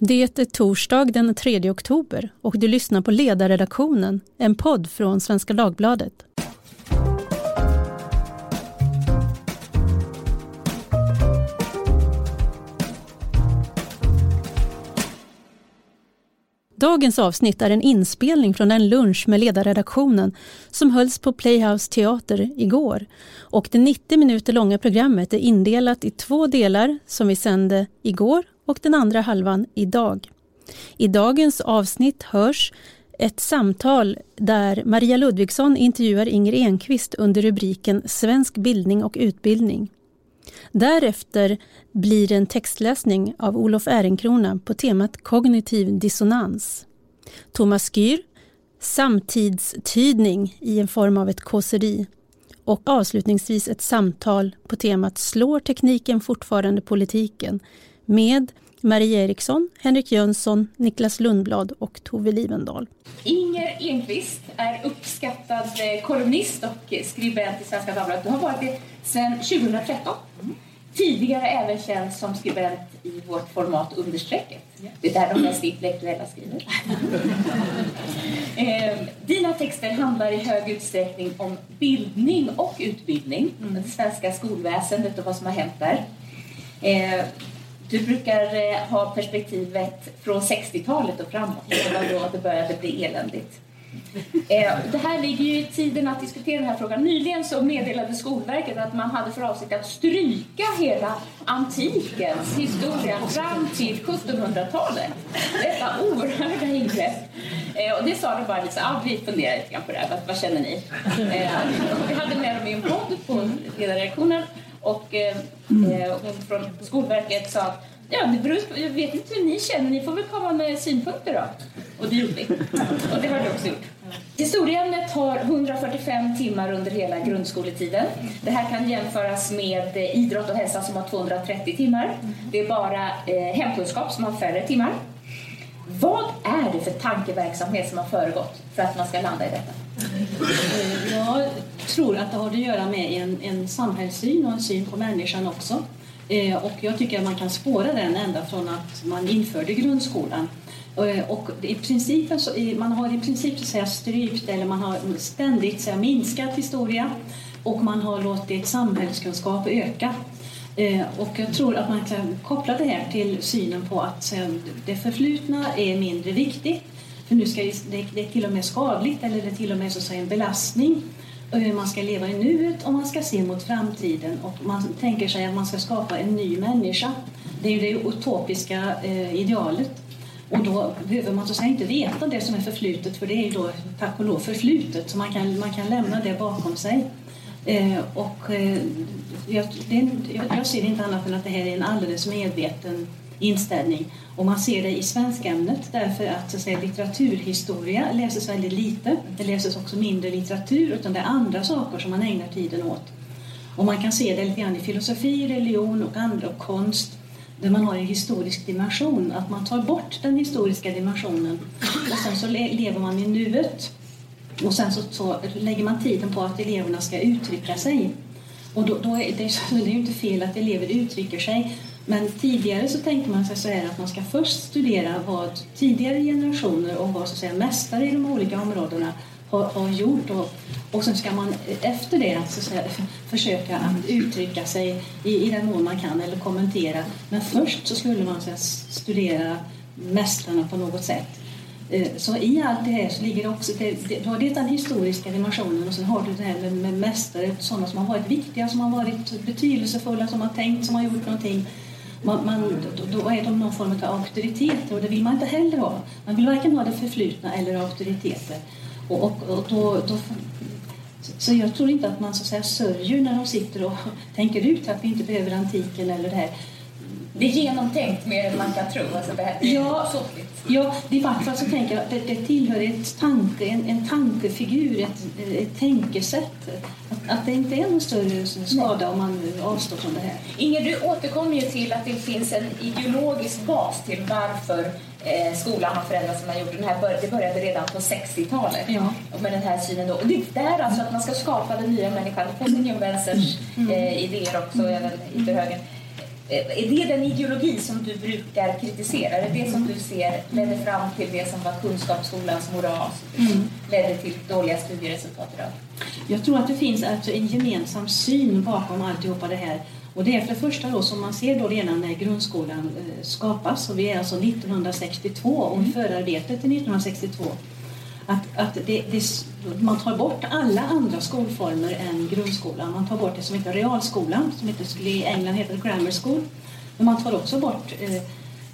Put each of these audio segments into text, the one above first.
Det är torsdag den 3 oktober och du lyssnar på Ledarredaktionen, en podd från Svenska Dagbladet. Dagens avsnitt är en inspelning från en lunch med ledarredaktionen som hölls på Playhouse Teater igår. Och det 90 minuter långa programmet är indelat i två delar som vi sände igår och den andra halvan idag. I dagens avsnitt hörs ett samtal där Maria Ludvigsson intervjuar Inger Enqvist under rubriken Svensk bildning och utbildning. Därefter blir det en textläsning av Olof Ehrenkrona på temat kognitiv dissonans. Thomas Gyr, samtidstydning i en form av ett kåseri och avslutningsvis ett samtal på temat Slår tekniken fortfarande politiken? Med Marie Eriksson, Henrik Jönsson, Niklas Lundblad och Tove Livendal. Inger Enqvist är uppskattad eh, kolumnist och skribent i Svenska Dagbladet. Du har varit det sedan 2013. Mm. Tidigare även känd som skribent i vårt format Understrecket. Det är där de mest intellektuella skriver. eh, dina texter handlar i hög utsträckning om bildning och utbildning. Mm. Det svenska skolväsendet och vad som har hänt där. Du brukar eh, ha perspektivet från 60-talet och framåt. Det var då det började bli eländigt. Eh, det här ligger ju i tiden att diskutera den här frågan. Nyligen så meddelade Skolverket att man hade för avsikt att stryka hela antikens historia fram till 1700-talet. Detta oerhörda ingrepp. Eh, och det sa de bara lite ah, vi funderar lite grann på det här. Vad, vad känner ni? Vi hade med dem i en podd på ledarreaktionen och eh, eh, hon från Skolverket sa Ja, det beror på, jag vet inte hur ni känner, ni får väl komma med synpunkter då. Och det gjorde vi. Och det har du också gjort. Historieämnet har 145 timmar under hela grundskoletiden. Det här kan jämföras med eh, idrott och hälsa som har 230 timmar. Det är bara eh, hemkunskap som har färre timmar. Vad är det för tankeverksamhet som har föregått för att man ska landa i detta? Eh, jag tror att det har att göra med en, en samhällssyn och en syn på människan också. Eh, och jag tycker att man kan spåra den ända från att man införde grundskolan. Eh, och i princip, man har i princip så säga, strypt eller man har ständigt så minskat historia och man har låtit samhällskunskap öka. Och jag tror att man kan koppla det här till synen på att det förflutna är mindre viktigt. För nu ska det, det är till och med skadligt eller det är till och med så säga, en belastning eh, hur man ska leva i nuet och man ska se mot framtiden och man tänker sig att man ska skapa en ny människa. Det är ju det utopiska eh, idealet. Och då behöver man så säga inte veta det som är förflutet för det är ju då tack och lov förflutet så man kan, man kan lämna det bakom sig. Eh, och, eh, jag, det, jag, jag, ser inte annat än att det här är en alldeles medveten inställning. Och man ser det i svenskämnet därför att, så att säga, litteraturhistoria läses väldigt lite. Det läses också mindre litteratur utan det är andra saker som man ägnar tiden åt. Och man kan se det lite grann i filosofi, religion och andra och konst där man har en historisk dimension, att man tar bort den historiska dimensionen och sen så lever man i nuet. Och sen så, så lägger man tiden på att eleverna ska uttrycka sig. Och då, då är det, det är ju inte fel att elever uttrycker sig men tidigare så tänkte man sig så här att man ska först studera vad tidigare generationer och vad så att säga, mästare i de olika områdena har, har gjort och, och sen ska man efter det så att säga, försöka att uttrycka sig i, i den mån man kan eller kommentera. Men först så skulle man så säga, studera mästarna på något sätt. Eh, så i allt det här så ligger det också, det, det, du har det den historiska dimensionen och sen har du det här med, med mästare, sådana som har varit viktiga, som har varit betydelsefulla, som har tänkt, som har gjort någonting man, man, då är de någon form av auktoriteter och det vill man inte heller ha. Man vill varken ha det förflutna eller auktoriteter. Och, och, och då, då, så jag tror inte att man så att säga sörjer när de sitter och tänker ut att vi inte behöver antiken eller det här. Det är genomtänkt mer än man kan tro. Alltså det här, ja, ja, i vart fall så tänker jag att det, det tillhör ett tanke, en, en tankefigur, ett, ett tänkesätt. Att, att det inte är någon större skada om man avstår från det här. Inger, du återkommer ju till att det finns en ideologisk bas till varför eh, skolan har förändrats som man gjorde. Den här bör, det började redan på 60-talet ja. med den här synen. Då. Och det är alltså att man ska skapa den nya människan på sin vänsterns mm. eh, idéer också, mm. även ytterhögern. Eh, är det den ideologi som du brukar kritisera? Är det det som du ser ledde fram till det som var kunskapsskolans moras? Mm. Ledde till dåliga studieresultat idag? Jag tror att det finns alltså en gemensam syn bakom alltihopa det här. Och det är för det första då som man ser då redan när grundskolan eh, skapas, och vi är alltså 1962 och mm. förarbetet till 1962 att, att det, det, man tar bort alla andra skolformer än grundskolan. Man tar bort det som heter realskolan, som heter, i England heter grammar school. Men man tar också bort eh,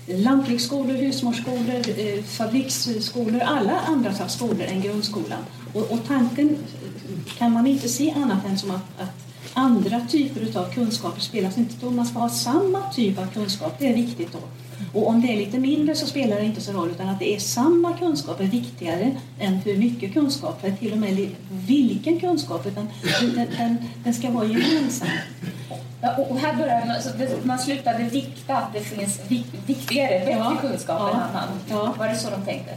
lantbruksskolor, husmorsskolor, eh, fabriksskolor, alla andra slags skolor än grundskolan. Och, och, tanken eh, kan man inte se annat än som att, att andra typer av kunskaper spelas inte då. Man ska ha samma typ av kunskap, det är viktigt då. Och om det är lite mindre så spelar det inte så roll utan att det är samma kunskap är viktigare än hur mycket kunskap, eller till och med vilken kunskap, utan den, den, den ska vara gemensam. Ja, och här börjar man, så man slutade vikta att det finns viktigare, bättre ja, kunskap ja, än annan. Ja. Var det så de tänkte?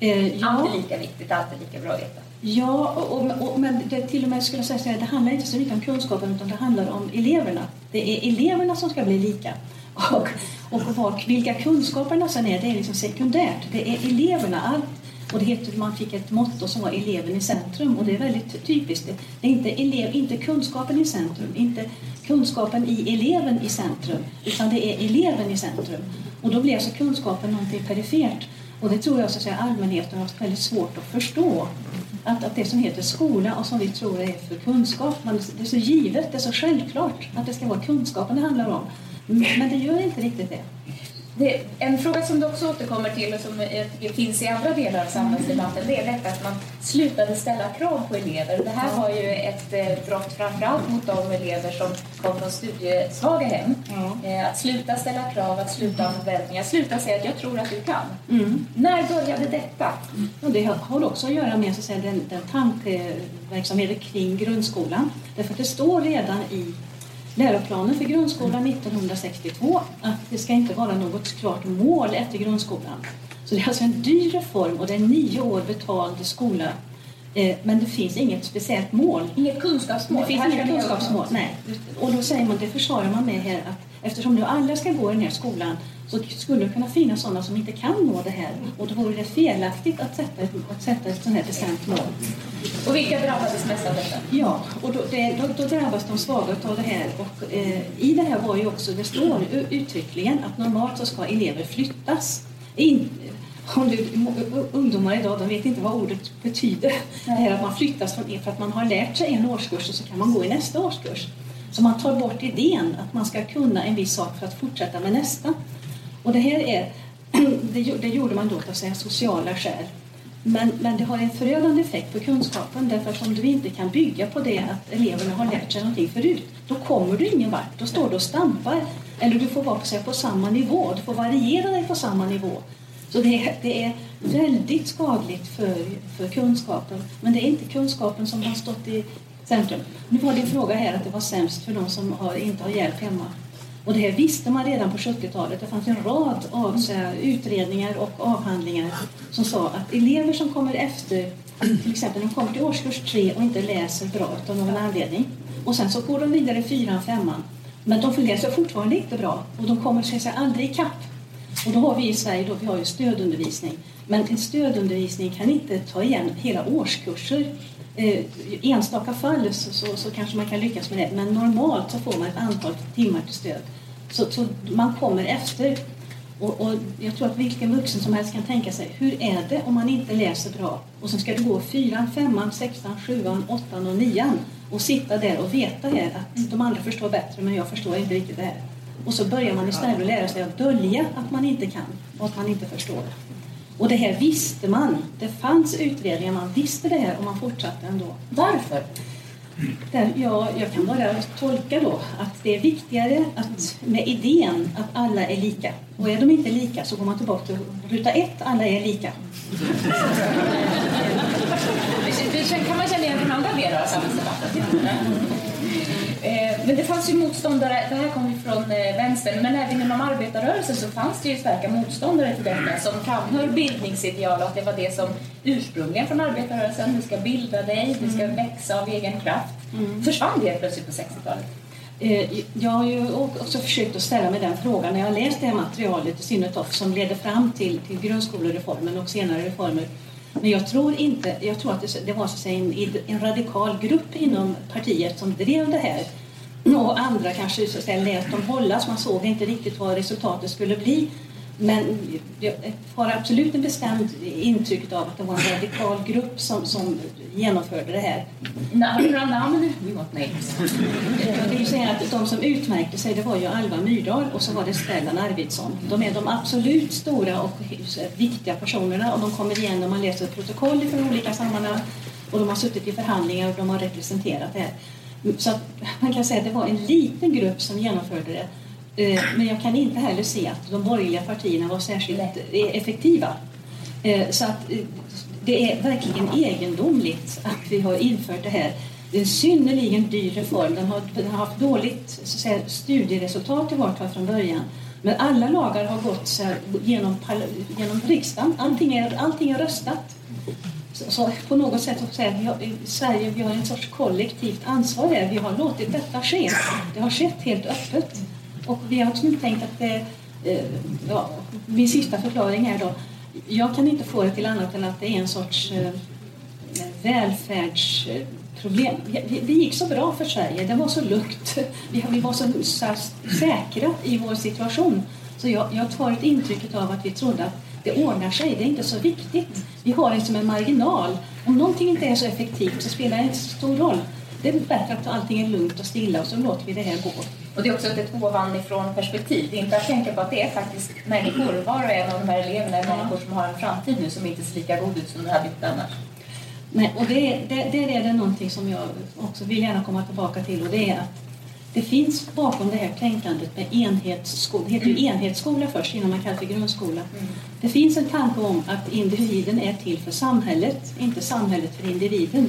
Eh, ja. Alltid lika viktigt, alltid lika bra att veta. Ja, och, och, men det, till och med skulle jag säga att det handlar inte så mycket om kunskapen utan det handlar om eleverna. Det är eleverna som ska bli lika. Och, och vad, vilka kunskaperna sen är, det är liksom sekundärt. Det är eleverna. Allt, och det heter, man fick ett motto som var eleven i centrum och det är väldigt typiskt. Det är inte, elev, inte kunskapen i centrum, inte kunskapen i eleven i centrum, utan det är eleven i centrum. Och då blir alltså kunskapen någonting perifert. Och det tror jag så att säga, allmänheten har haft väldigt svårt att förstå. Att, att det som heter skola och som vi tror är för kunskap, man, det är så givet, det är så självklart att det ska vara kunskapen det handlar om. Men det gör inte riktigt det. Det, en fråga som du också återkommer till och som finns i andra delar av samhällsdebatten det är detta att man slutade ställa krav på elever. Det här var ju ett eh, brott framförallt mot de elever som kom från studiesvaga hem. Eh, att sluta ställa krav, att sluta ha förväntningar, sluta säga att jag tror att du kan. Mm. När började detta? Ja, det har också att göra med så att säga, den, den tankeverksamheten kring grundskolan. Därför att det står redan i läroplanen för grundskolan 1962 att det ska inte vara något klart mål efter grundskolan. Så det är alltså en dyr reform och det är nio år betald skola. Eh, men det finns inget speciellt mål. Inget kunskapsmål? Det finns inget kunskapsmål, nej. Och då säger man, det försvarar man med här, att eftersom nu alla ska gå i den här skolan så skulle det kunna finnas sådana som inte kan nå det här och då vore det felaktigt att sätta ett, att sätta ett sådant här bestämt mål. Och vilka drabbades mest av detta? Ja, och då, det, då, då drabbas de svaga av det här och eh, i det här var ju också, det står uttryckligen att normalt så ska elever flyttas. In, om du, ungdomar idag de vet inte vad ordet betyder. Det här att man flyttas från för att man har lärt sig en årskurs och så kan man gå i nästa årskurs. Så man tar bort idén att man ska kunna en viss sak för att fortsätta med nästa. Och det här är, det, gjorde man då av säga sociala skäl. Men, men det har en förödande effekt på kunskapen därför att om du inte kan bygga på det att eleverna har lärt sig någonting förut, då kommer du ingen vart. Då står du och stampar. Eller du får vara på, på samma nivå, du får variera dig på samma nivå. Så det är, det är väldigt skadligt för, för kunskapen. Men det är inte kunskapen som har stått i centrum. Nu var din fråga här att det var sämst för de som har, inte har hjälp hemma. Och det här visste man redan på 70-talet. Det fanns en rad av utredningar och avhandlingar som sa att elever som kommer efter, till exempel de kommer till årskurs tre och inte läser bra av någon anledning och sen så går de vidare fyran, femman men de läser fortfarande inte bra och de kommer sig aldrig ikapp. Och då har vi i Sverige då, vi har ju stödundervisning. Men en stödundervisning kan inte ta igen hela årskurser. Eh, enstaka fall så, så, så, kanske man kan lyckas med det, men normalt så får man ett antal timmar till stöd. Så, så man kommer efter. Och, och, jag tror att vilken vuxen som helst kan tänka sig, hur är det om man inte läser bra? Och sen ska du gå fyran, femman, sexan, sjuan, åttan och nian och sitta där och veta här att de andra förstår bättre men jag förstår inte riktigt det här. Och så börjar man istället att lära sig att dölja att man inte kan och att man inte förstår. Och det här visste man. Det fanns utredningar, man visste det här och man fortsatte ändå. Varför? Där, ja, jag kan bara tolka då att det är viktigare att, med idén att alla är lika. Och är de inte lika så går man tillbaka till ruta ett, alla är lika. Det kan man känna igen från andra delar av samhällsdebatten. Men det fanns ju motståndare, det här kom ju från eh, vänstern, men även inom arbetarrörelsen så fanns det ju starka motståndare till detta som framhöll bildningsideal och att det var det som ursprungligen från arbetarrörelsen, du ska bilda dig, du ska mm. växa av egen kraft. Mm. Försvann det plötsligt på 60-talet? Eh, jag har ju också försökt att ställa mig den frågan när jag läst det här materialet i synnerhet som leder fram till, till grundskolereformen och senare reformer. Men jag tror inte, jag tror att det, det var så att säga en, en radikal grupp inom partiet som drev det här och andra kanske så att säga, lät dem hållas. Man såg inte riktigt vad resultatet skulle bli. Men jag har absolut en bestämd intryck av att det var en radikal grupp som, som genomförde det här. Några namn? We want names. Jag vill säga att de som utmärkte sig det var ju Alva Myrdal och så var det Stellan Arvidsson. De är de absolut stora och viktiga personerna och de kommer igen när man läser protokoll från olika sammanhang och de har suttit i förhandlingar och de har representerat det här. Så man kan säga att det var en liten grupp som genomförde det Eh, men jag kan inte heller se att de borgerliga partierna var särskilt eh, effektiva. Eh, så att det är verkligen egendomligt att vi har infört det här. Det är en synnerligen dyr reform. Den har, den har haft dåligt så att säga, studieresultat i vart fall från början. Men alla lagar har gått här, genom, genom riksdagen. Allting är, allting är röstat. Så, så på något sätt så säga, vi har, i Sverige vi har en sorts kollektivt ansvar här. Vi har låtit detta ske. Det har skett helt öppet. Och vi har också tänkt att det, eh, ja, min sista förklaring är då, jag kan inte få det till annat än att det är en sorts eh, välfärdsproblem. Det gick så bra för Sverige, det var så lugnt. Vi var så, så säkra i vår situation. Så jag, jag tar ett intryck av att vi trodde att det ordnar sig, det är inte så viktigt. Vi har liksom en marginal. Om någonting inte är så effektivt så spelar det inte så stor roll. Det är bättre att allting är lugnt och stilla och så låter vi det här gå. Och det är också ett ovanifrån perspektiv. Det är inte att tänka på att det är faktiskt människor, var och en av de här eleverna är ja. människor som har en framtid nu som inte ser lika god ut som den hade annars. Nej, och det, det, där är det någonting som jag också vill gärna komma tillbaka till och det är att det finns bakom det här tänkandet med enhetsskola, det heter ju enhetsskola först innan man kallar det grundskola. Mm. Det finns en tanke om att individen är till för samhället, inte samhället för individen.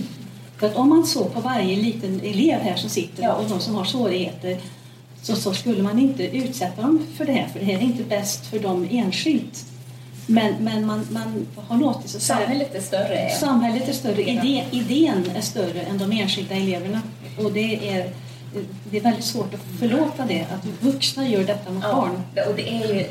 För att om man såg på varje liten elev här som sitter ja. och de som har svårigheter så, så skulle man inte utsätta dem för det här, för det här är inte bäst för dem enskilt. Men, men man, man har låtit sig... Samhället är större. Samhället är större. Idén, idén är större än de enskilda eleverna. Och det är, det är väldigt svårt att förlåta det, att vuxna gör detta mot ja, barn. Och det är ju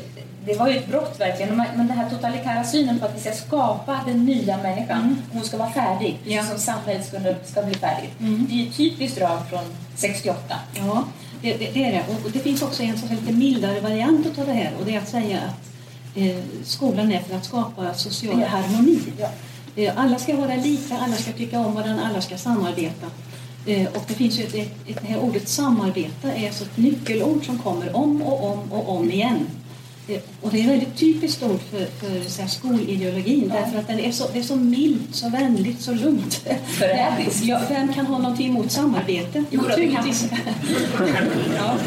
det var ju ett brott verkligen. Men den här totalitära synen på att vi ska skapa den nya människan. Mm. Hon ska vara färdig, ja. som samhället ska, ska bli färdigt. Mm. Det är ju ett typiskt drag från 68. Ja, det, det, det är det. Och det finns också en så lite mildare variant av det här och det är att säga att eh, skolan är för att skapa social ja. harmoni. Ja. Eh, alla ska vara lika, alla ska tycka om varandra, alla ska samarbeta. Eh, och det finns ju ett, ett, det här ordet samarbeta är alltså ett nyckelord som kommer om och om och om igen. Och det är väldigt typiskt ord för, för så här, skolideologin ja. därför att den är så, det är så milt, så vänligt, så lugnt. Förrädiskt. Ja, vem kan ha någonting emot samarbete? Jo, Naturligtvis. ja.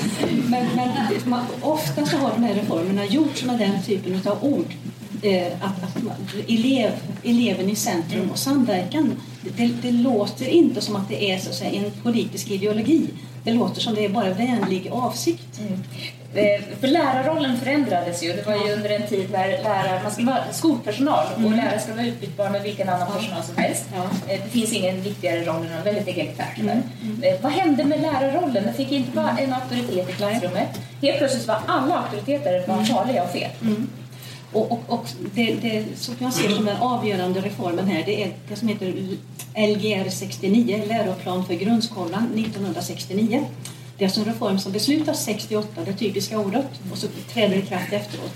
Men, men man, ofta så har de här reformerna gjorts med den typen av ord. Eh, att, att man, elev, eleven i centrum och samverkan. Det, det, låter inte som att det är så att säga, en politisk ideologi. Det låter som det är bara vänlig avsikt. Mm. Eh, för lärarrollen förändrades ju. Det var ju under en tid när lärare, man ska vara skolpersonal och mm. lärare ska vara utbytbar med vilken annan personal som helst. Ja. Eh, det finns ingen viktigare roll än väldigt egalitärt. Mm. Mm. Vad hände med lärarrollen? Den fick inte vara en auktoritet i klassrummet. Helt plötsligt var alla auktoriteter var mm. farliga och fel. Mm. Och, och, och det, det, som jag ser som den avgörande reformen här det är det som heter Lgr 69, läroplan för grundskolan 1969. Det är alltså en reform som beslutas 68, det typiska året, och så träder i kraft efteråt.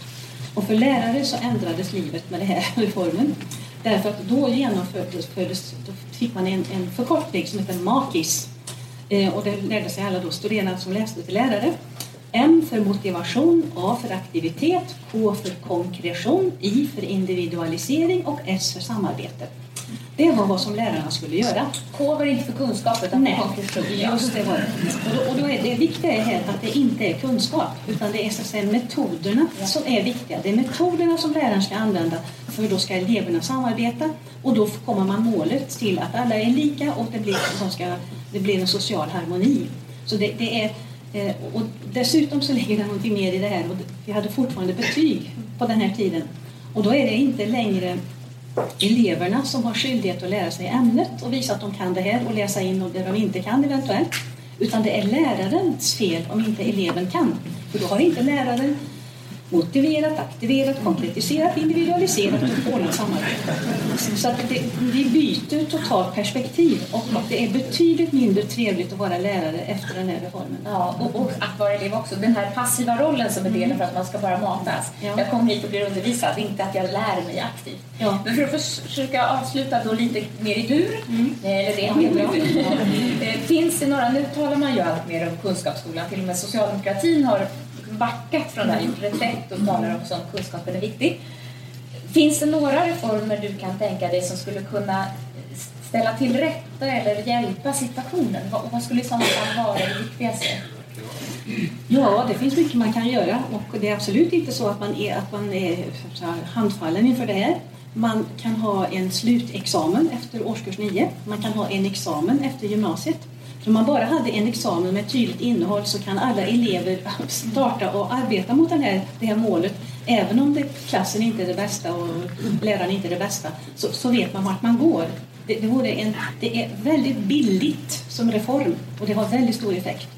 Och för lärare så ändrades livet med den här reformen. Därför att då genomfördes, då fick man en, en förkortning som heter MAKIS. Eh, och det lärde sig alla då studerande som läste till lärare. M för motivation, A för aktivitet, K för konkretion, I för individualisering och S för samarbete. Det var vad som lärarna skulle göra. K var inte för kunskap utan Nej, konkretion. Just det var det. Och, då, och då är det viktiga är här att det inte är kunskap utan det är så metoderna som är viktiga. Det är metoderna som läraren ska använda för då ska eleverna samarbeta och då kommer man målet till att alla är lika och det blir, ska, det blir en social harmoni. Så det, det är Eh, och dessutom så ligger det någonting mer i det här och vi hade fortfarande betyg på den här tiden. Och då är det inte längre eleverna som har skyldighet att lära sig ämnet och visa att de kan det här och läsa in och det de inte kan eventuellt. Utan det är lärarens fel om inte eleven kan. För då har inte läraren motiverat, aktiverat, konkretiserat, individualiserat och ordnat samarbete. Så att det, vi byter totalt perspektiv och det är betydligt mindre trevligt att vara lärare efter den här reformen. Ja, och, och att vara elev också. Den här passiva rollen som är delen för att man ska bara matas. Ja. Jag kommer hit och blir undervisad, inte att jag lär mig aktivt. Ja. Men för att försöka avsluta då lite mer i dur, mm. eller det ja, Finns det några, nu talar man ju allt mer om kunskapsskolan, till och med socialdemokratin har backat från det här, gjort reträtt och talar också om kunskapen är viktig. Finns det några reformer du kan tänka dig som skulle kunna ställa till rätta eller hjälpa situationen? Vad, vad skulle i sådana fall vara det viktigaste? Ja, det finns mycket man kan göra och det är absolut inte så att man är, att man är handfallen inför det här. Man kan ha en slutexamen efter årskurs 9. Man kan ha en examen efter gymnasiet. Om man bara hade en examen med tydligt innehåll så kan alla elever starta och arbeta mot den här, det här målet. Även om det, klassen inte är det bästa och läraren inte är det bästa så, så vet man vart man går. Det, det, en, det är väldigt billigt som reform och det har väldigt stor effekt.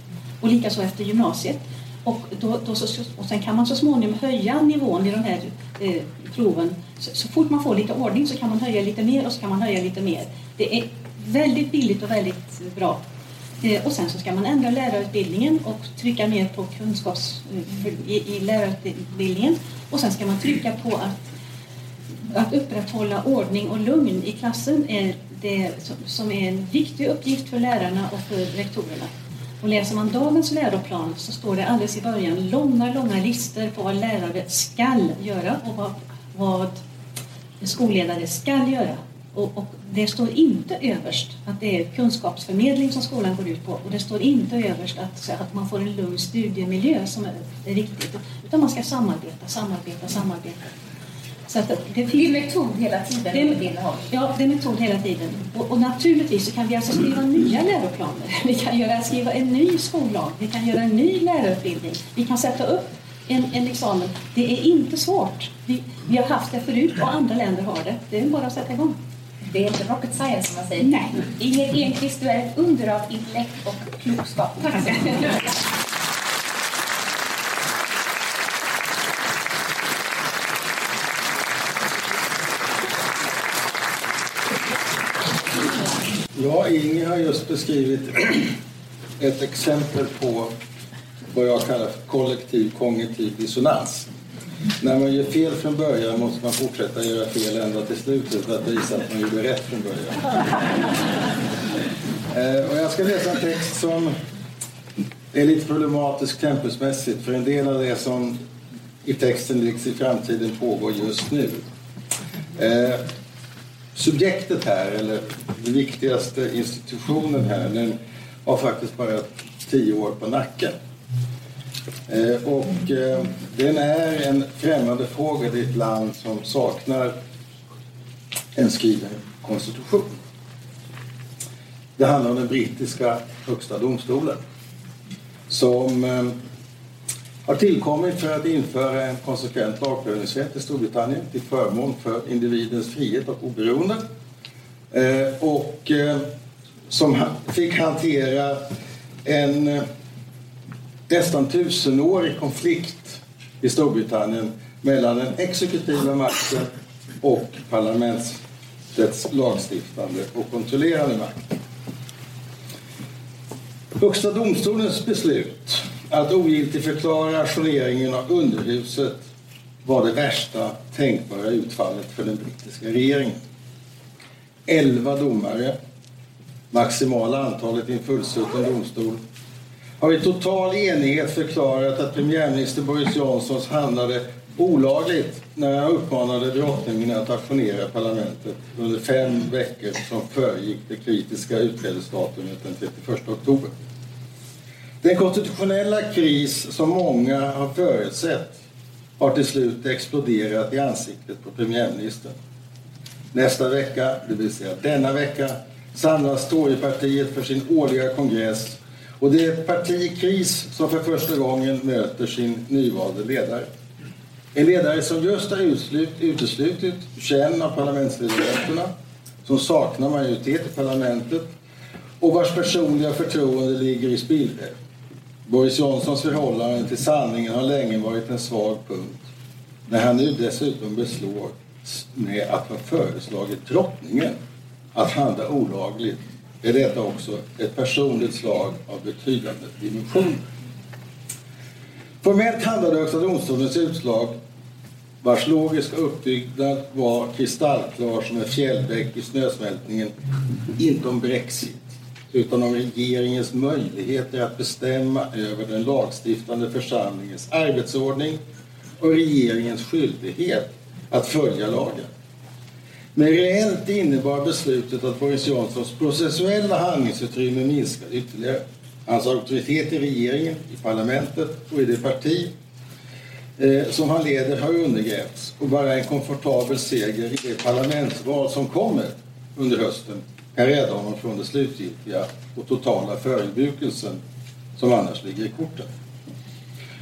Och likaså efter gymnasiet. Och, då, då så, och sen kan man så småningom höja nivån i de här eh, proven. Så, så, fort man får lite ordning så kan man höja lite mer och så kan man höja lite mer. Det är väldigt billigt och väldigt bra. Eh, och sen så ska man ändra lärarutbildningen och trycka mer på kunskaps eh, i, i lärarutbildningen. Och sen ska man trycka på att, att upprätthålla ordning och lugn i klassen är det som är en viktig uppgift för lärarna och för rektorerna. Och läser man dagens läroplan så står det alldeles i början långa, långa listor på vad lärare skall göra och vad, vad skolledare skall göra. Och, och, det står inte överst att det är kunskapsförmedling som skolan går ut på och det står inte överst att, att man får en lugn studiemiljö som är, är viktigt. Utan man ska samarbeta, samarbeta, samarbeta. Så att det, finns, det är metod hela tiden det är? Ja, det är metod hela tiden. Och, och, naturligtvis så kan vi alltså skriva nya läroplaner. Vi kan göra, skriva en ny skollag, vi kan göra en ny lärarutbildning. Vi kan sätta upp en, en examen. Det är inte svårt. Vi, vi har haft det förut och andra länder har det. Det är bara att sätta igång. Det är inte rocket science som man säger. Nej. Inger Enqvist, du är ett under av intellekt och klokskap. Tack så mycket. Ja, Inger har just beskrivit ett exempel på vad jag kallar för kollektiv kognitiv dissonans. När man gör fel från början måste man fortsätta göra fel ända till slutet för att visa att man gjorde rätt från början. Eh, och jag ska läsa en text som är lite problematisk tempusmässigt för en del av det som i texten liksom i framtiden pågår just nu. Eh, subjektet här, eller den viktigaste institutionen här, den har faktiskt bara tio år på nacken. Eh, och eh, den är en främmande fråga i ett land som saknar en skriven konstitution. Det handlar om den brittiska högsta domstolen som eh, har tillkommit för att införa en konsekvent lagprövningsrätt i Storbritannien till förmån för individens frihet och oberoende. Och som fick hantera en nästan tusenårig konflikt i Storbritannien mellan den exekutiva makten och parlamentets lagstiftande och kontrollerande makt. Högsta domstolens beslut att ogiltigförklara ajourneringen av underhuset var det värsta tänkbara utfallet för den brittiska regeringen. Elva domare, maximala antalet i en fullsutten domstol, har i total enighet förklarat att premiärminister Boris Johnson handlade olagligt när han uppmanade drottningen att aktionera parlamentet under fem veckor som föregick det kritiska utträdesdatumet den 31 oktober. Den konstitutionella kris som många har förutsett har till slut exploderat i ansiktet på premiärministern. Nästa vecka, det vill säga denna vecka, samlas Torypartiet för sin årliga kongress och det är ett parti i kris som för första gången möter sin nyvalde ledare. En ledare som just har uteslutit 21 av parlamentsledamöterna, som saknar majoritet i parlamentet och vars personliga förtroende ligger i spillror. Boris Johnsons förhållande till sanningen har länge varit en svag punkt. När han nu dessutom beslår med att ha föreslagit drottningen att handla olagligt är detta också ett personligt slag av betydande dimensioner. Formellt handlade Högsta domstolens utslag vars logiska uppbyggnad var kristallklar som en fjällbäck i snösmältningen, inte om Brexit utan om regeringens möjligheter att bestämma över den lagstiftande församlingens arbetsordning och regeringens skyldighet att följa lagen. Men reellt innebar beslutet att Boris Johnsons processuella handlingsutrymme minskade ytterligare. Hans auktoritet i regeringen, i parlamentet och i det parti eh, som han leder har undergrävts och bara en komfortabel seger i det parlamentsval som kommer under hösten kan rädda honom från den slutgiltiga och totala förödmjukelsen som annars ligger i korten.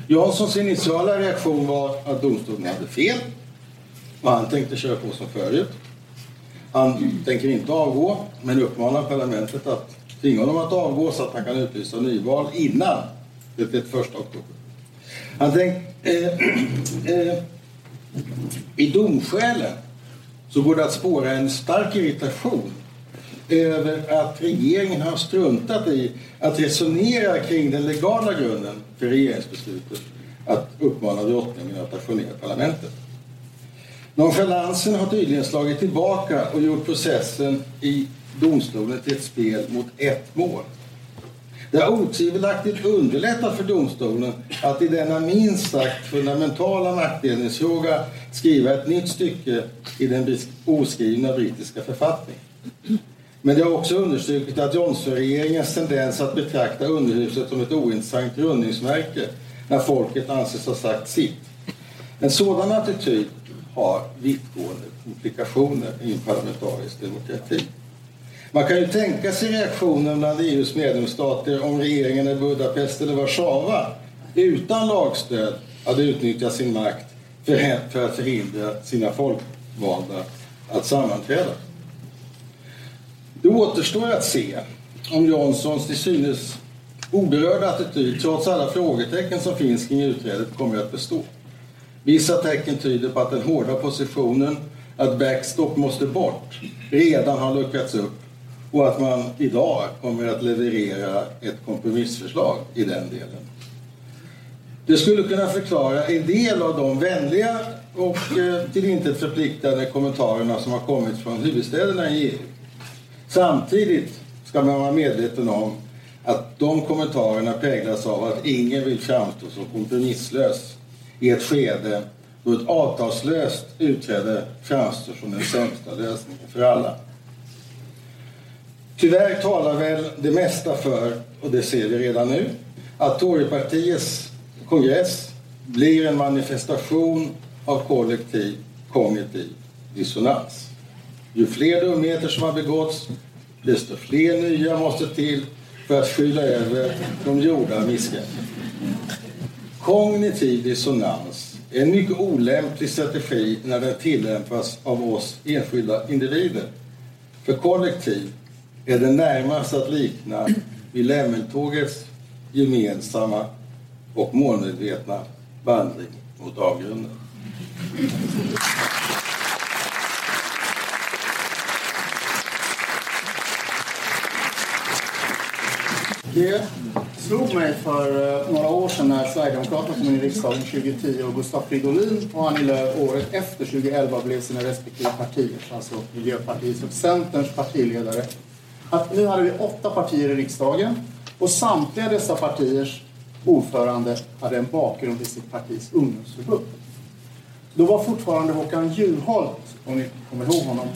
Janssons initiala reaktion var att domstolen hade fel och han tänkte köra på som förut. Han tänker inte avgå, men uppmanar parlamentet att tvinga honom att avgå så att han kan utlysa nyval innan det 31 oktober. Han tänk, eh, eh, I domskälen så går det att spåra en stark irritation över att regeringen har struntat i att resonera kring den legala grunden för regeringsbeslutet att uppmana drottningen att ajournera parlamentet. Nonchalansen har tydligen slagit tillbaka och gjort processen i domstolen till ett spel mot ett mål. Det har otvivelaktigt underlättat för domstolen att i denna minst sagt fundamentala maktdelningsfråga skriva ett nytt stycke i den oskrivna brittiska författningen. Men det har också understrukit att Johnsonregeringens tendens att betrakta underhuset som ett ointressant rundningsmärke när folket anses ha sagt sitt. En sådan attityd har vittgående implikationer i en parlamentarisk demokrati. Man kan ju tänka sig reaktionen bland EUs medlemsstater om regeringen i Budapest eller Warszawa utan lagstöd hade utnyttjat sin makt för att förhindra sina folkvalda att sammanträda. Det återstår att se om Johnsons till synes oberörda attityd trots alla frågetecken som finns kring utträdet kommer att bestå. Vissa tecken tyder på att den hårda positionen att backstop måste bort redan har luckrats upp och att man idag kommer att leverera ett kompromissförslag i den delen. Det skulle kunna förklara en del av de vänliga och eh, till intet förpliktande kommentarerna som har kommit från huvudstäderna i EU. Samtidigt ska man vara medveten om att de kommentarerna präglas av att ingen vill framstå som kompromisslös i ett skede då ett avtalslöst utträde framstår som den sämsta lösningen för alla. Tyvärr talar väl det mesta för, och det ser vi redan nu, att Torypartiets kongress blir en manifestation av kollektiv kognitiv dissonans. Ju fler dumheter som har begåtts, desto fler nya måste till för att skyla över de gjorda missgreppen. Kognitiv dissonans är en mycket olämplig strategi när den tillämpas av oss enskilda individer. För kollektiv är det närmast att likna vid lämmeltågets gemensamma och målmedvetna vandring mot avgrunden. Det slog mig för eh, några år sedan när Sverigedemokraterna kom in i riksdagen 2010 och Gustav Fridolin och Annie Lööf året efter 2011 blev sina respektive partiers, alltså Miljöpartiets och Centerns partiledare. Att nu hade vi åtta partier i riksdagen och samtliga dessa partiers ordförande hade en bakgrund i sitt partis ungdomsförbund. Då var fortfarande Håkan Juholt, om ni kommer ihåg honom,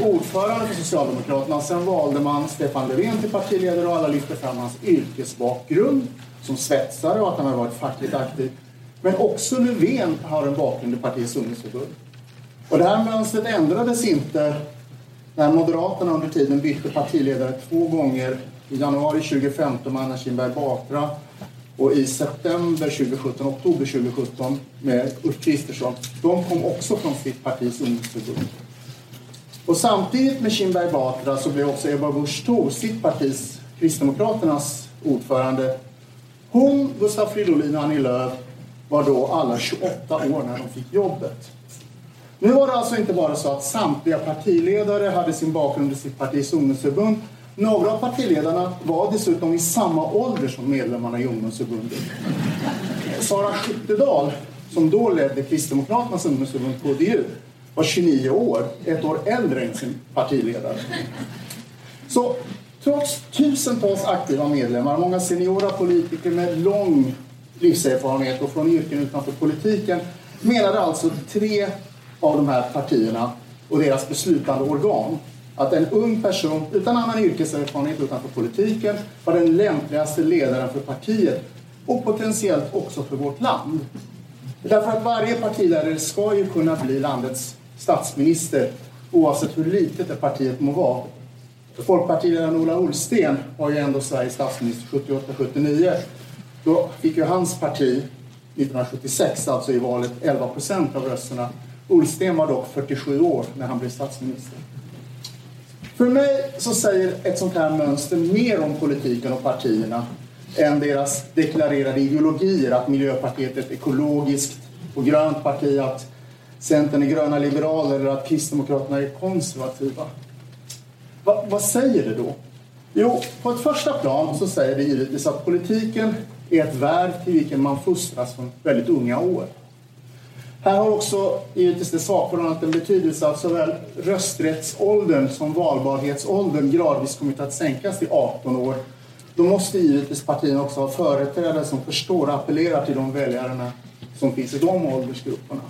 ordförande för Socialdemokraterna. Sen valde man Stefan Löfven till partiledare och alla lyfte fram hans yrkesbakgrund som svetsare och att han har varit fackligt aktiv. Men också Löfven har en bakgrund i partiets ungdomsförbund. Och det här mönstret ändrades inte när Moderaterna under tiden bytte partiledare två gånger. I januari 2015 med Anna Kinberg Batra och i september 2017, oktober 2017 med Ulf Kristersson. De kom också från sitt partis ungdomsförbund. Och samtidigt med Kinberg Batra så blev också Ebba Busch Thor, sitt partis, Kristdemokraternas ordförande. Hon, Gustaf Fridolin och Annie Lööf var då alla 28 år när de fick jobbet. Nu var det alltså inte bara så att samtliga partiledare hade sin bakgrund i sitt partis ungdomsförbund. Några av partiledarna var dessutom i samma ålder som medlemmarna i ungdomsförbundet. Sara Skyttedal, som då ledde Kristdemokraternas ungdomsförbund KDU, var 29 år, ett år äldre än sin partiledare. Så trots tusentals aktiva medlemmar, många seniora politiker med lång livserfarenhet och från yrken utanför politiken menade alltså tre av de här partierna och deras beslutande organ att en ung person utan annan yrkeserfarenhet utanför politiken var den lämpligaste ledaren för partiet och potentiellt också för vårt land. Därför att varje partiledare ska ju kunna bli landets statsminister oavsett hur litet det partiet må vara. Folkpartiledaren Ola Ullsten var ju ändå Sveriges statsminister 78-79. Då fick ju hans parti 1976, alltså i valet, 11 procent av rösterna. Ullsten var dock 47 år när han blev statsminister. För mig så säger ett sånt här mönster mer om politiken och partierna än deras deklarerade ideologier, att Miljöpartiet är ett ekologiskt och grönt parti, att Centern är gröna liberaler eller att Kristdemokraterna är konservativa. Va, vad säger det då? Jo, på ett första plan så säger det givetvis att politiken är ett värv till vilken man fostras från väldigt unga år. Här har också givetvis det sakförhållandet en betydelse att såväl rösträttsåldern som valbarhetsåldern gradvis kommit att sänkas till 18 år. Då måste givetvis partierna också ha företrädare som förstår och appellerar till de väljarna som finns i de åldersgrupperna.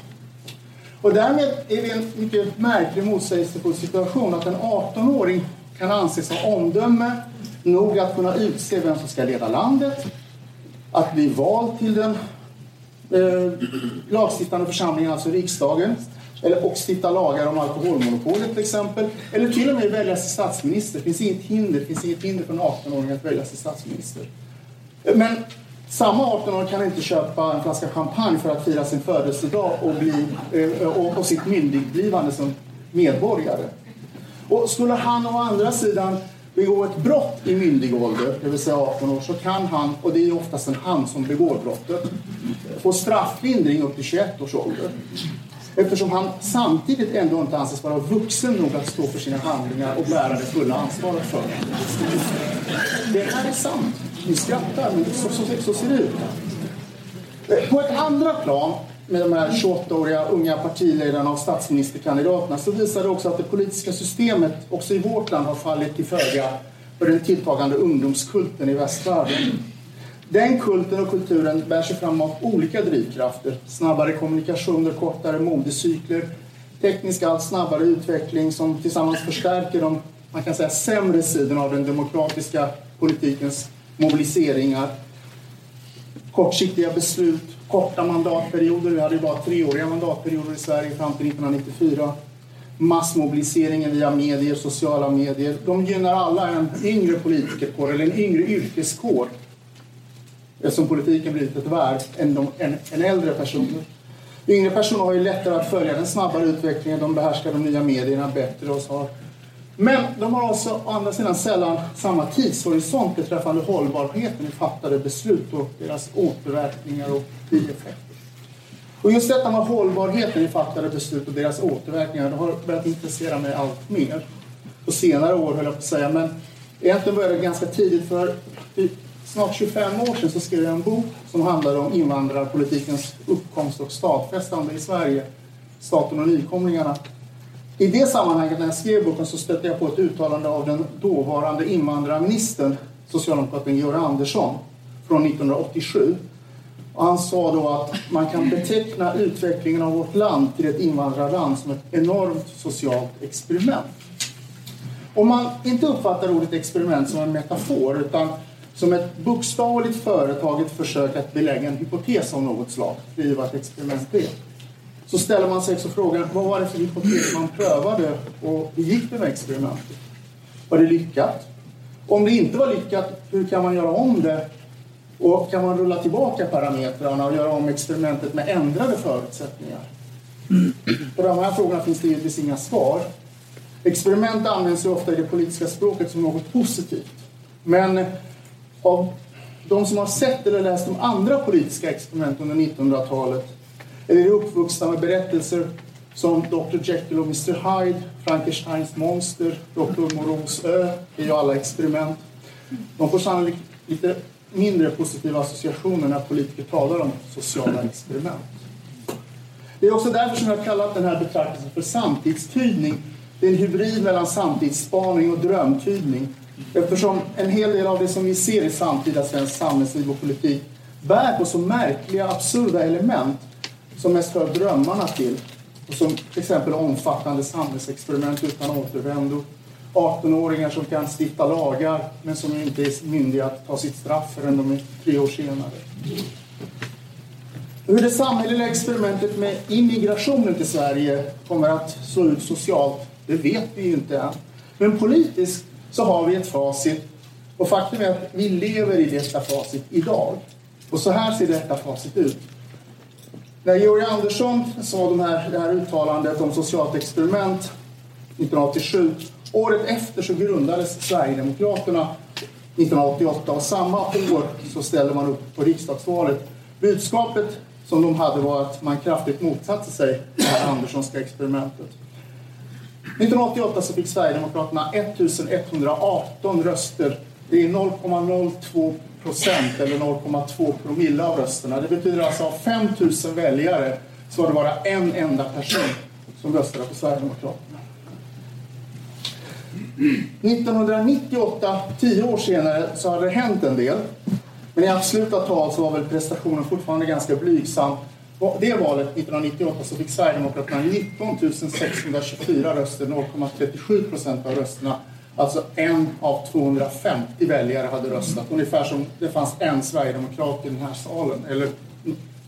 Och därmed är det en mycket märklig motsägelsefull situation att en 18-åring kan anses ha omdöme nog att kunna utse vem som ska leda landet, att bli vald till den eh, lagstiftande församlingen, alltså riksdagen, eller, och stifta lagar om alkoholmonopolet till exempel, eller till och med väljas till statsminister. Det finns inget hinder, finns inget hinder för en 18-åring att väljas till statsminister. Men samma 18-åring kan inte köpa en flaska champagne för att fira sin födelsedag och, bli, eh, och, och sitt myndigblivande som medborgare. Och skulle han å andra sidan begå ett brott i myndig ålder, det vill säga 18 år, så kan han, och det är oftast en han som begår brottet, få strafflindring upp till 21 års ålder. Eftersom han samtidigt ändå inte anses vara vuxen nog att stå för sina handlingar och bära det fulla ansvaret för dem. Det här är sant. Ni skrattar, men så, så, så ser det ut. Eh, på ett andra plan med de här 28-åriga unga partiledarna och statsministerkandidaterna så visar det också att det politiska systemet också i vårt land har fallit till föga för den tilltagande ungdomskulten i västvärlden. Den kulten och kulturen bär sig fram av olika drivkrafter. Snabbare kommunikationer, kortare modecykler, teknisk allt snabbare utveckling som tillsammans förstärker de man kan säga, sämre sidorna av den demokratiska politikens mobiliseringar. Kortsiktiga beslut, korta mandatperioder. Vi hade ju bara treåriga mandatperioder i Sverige fram till 1994. Massmobiliseringen via medier, sociala medier. De gynnar alla en yngre politikerkår eller en yngre yrkeskår eftersom politiken blivit ett värld, än, de, än, än äldre personer. Yngre personer har ju lättare att följa den snabbare utvecklingen, de behärskar de nya medierna bättre och så har men de har också å andra sidan sällan samma tidshorisont beträffande hållbarheten i fattade beslut och deras återverkningar och bieffekter. Och just detta med hållbarheten i fattade beslut och deras återverkningar det har börjat intressera mig allt mer. På senare år höll jag på att säga, men egentligen började det ganska tidigt. För snart 25 år sedan så skrev jag en bok som handlade om invandrarpolitikens uppkomst och stadfästande i Sverige. Staten och nykomlingarna. I det sammanhanget när jag skrev boken så stötte jag på ett uttalande av den dåvarande invandrarministern, socialdemokraten Georg Andersson, från 1987. Och han sa då att man kan beteckna utvecklingen av vårt land till ett invandrarland som ett enormt socialt experiment. Om man inte uppfattar ordet experiment som en metafor utan som ett bokstavligt företaget försök att belägga en hypotes av något slag, det är ju vad ett experiment är så ställer man sig också frågan vad var det för hypotes man prövade och hur gick det med experimentet? Var det lyckat? Om det inte var lyckat, hur kan man göra om det? Och kan man rulla tillbaka parametrarna och göra om experimentet med ändrade förutsättningar? På de här frågorna finns det givetvis inga svar. Experiment används ju ofta i det politiska språket som något positivt. Men av de som har sett eller läst de andra politiska experimenten under 1900-talet eller är uppvuxna med berättelser som Dr Jekyll och Mr Hyde, Frankensteins monster, Dr Morons ö, är ju alla experiment. De får sannolikt lite mindre positiva associationer när politiker talar om sociala experiment. Det är också därför som jag har kallat den här betraktelsen för samtidstydning. Det är en hybrid mellan samtidsspaning och drömtydning. Eftersom en hel del av det som vi ser i samtida svensk samhällsliv och politik bär på så märkliga, absurda element som mest hör drömmarna till. Och som till exempel omfattande samhällsexperiment utan återvändo. 18-åringar som kan stifta lagar men som inte är myndiga att ta sitt straff förrän de är tre år senare. Hur det samhälleliga experimentet med immigrationen till Sverige kommer att slå ut socialt, det vet vi ju inte än. Men politiskt så har vi ett facit och faktum är att vi lever i detta facit idag. Och så här ser detta facit ut. När Georg Andersson sa de här, det här uttalandet om socialt experiment 1987, året efter så grundades Sverigedemokraterna 1988 och samma år så ställde man upp på riksdagsvalet. Budskapet som de hade var att man kraftigt motsatte sig det här Anderssonska experimentet. 1988 så fick Sverigedemokraterna 1118 röster. Det är 0,02 procent eller 0,2 promille av rösterna. Det betyder alltså av 5 000 väljare så var det bara en enda person som röstade på Sverigedemokraterna. 1998, tio år senare, så hade det hänt en del. Men i absoluta tal så var väl prestationen fortfarande ganska blygsam. Det valet 1998 så fick Sverigedemokraterna 19 624 röster, 0,37 procent av rösterna. Alltså en av 250 väljare hade röstat. Ungefär som det fanns en sverigedemokrat i den här salen. Eller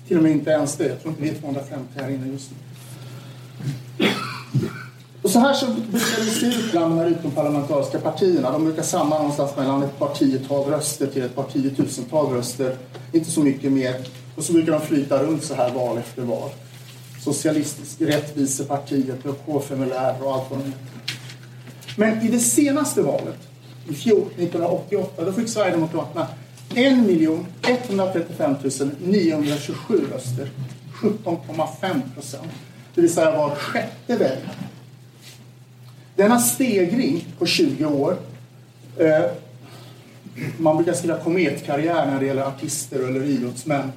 till och med inte ens det. Jag tror inte vi är 250 här inne just nu. Och så här så brukar det se ut bland de här utomparlamentariska partierna. De brukar samla någonstans mellan ett par tiotal röster till ett par tiotusental röster. Inte så mycket mer. Och så brukar de flyta runt så här val efter val. Socialistisk rättvisepartiet och KFMLR och allt vad de heter. Men i det senaste valet, i fjol, 1988, då fick Sverigedemokraterna 1 135 927 röster. 17,5 procent. Det vill säga var sjätte väljare. Denna stegring på 20 år eh, man brukar skriva kometkarriär när det gäller artister eller idrottsmän.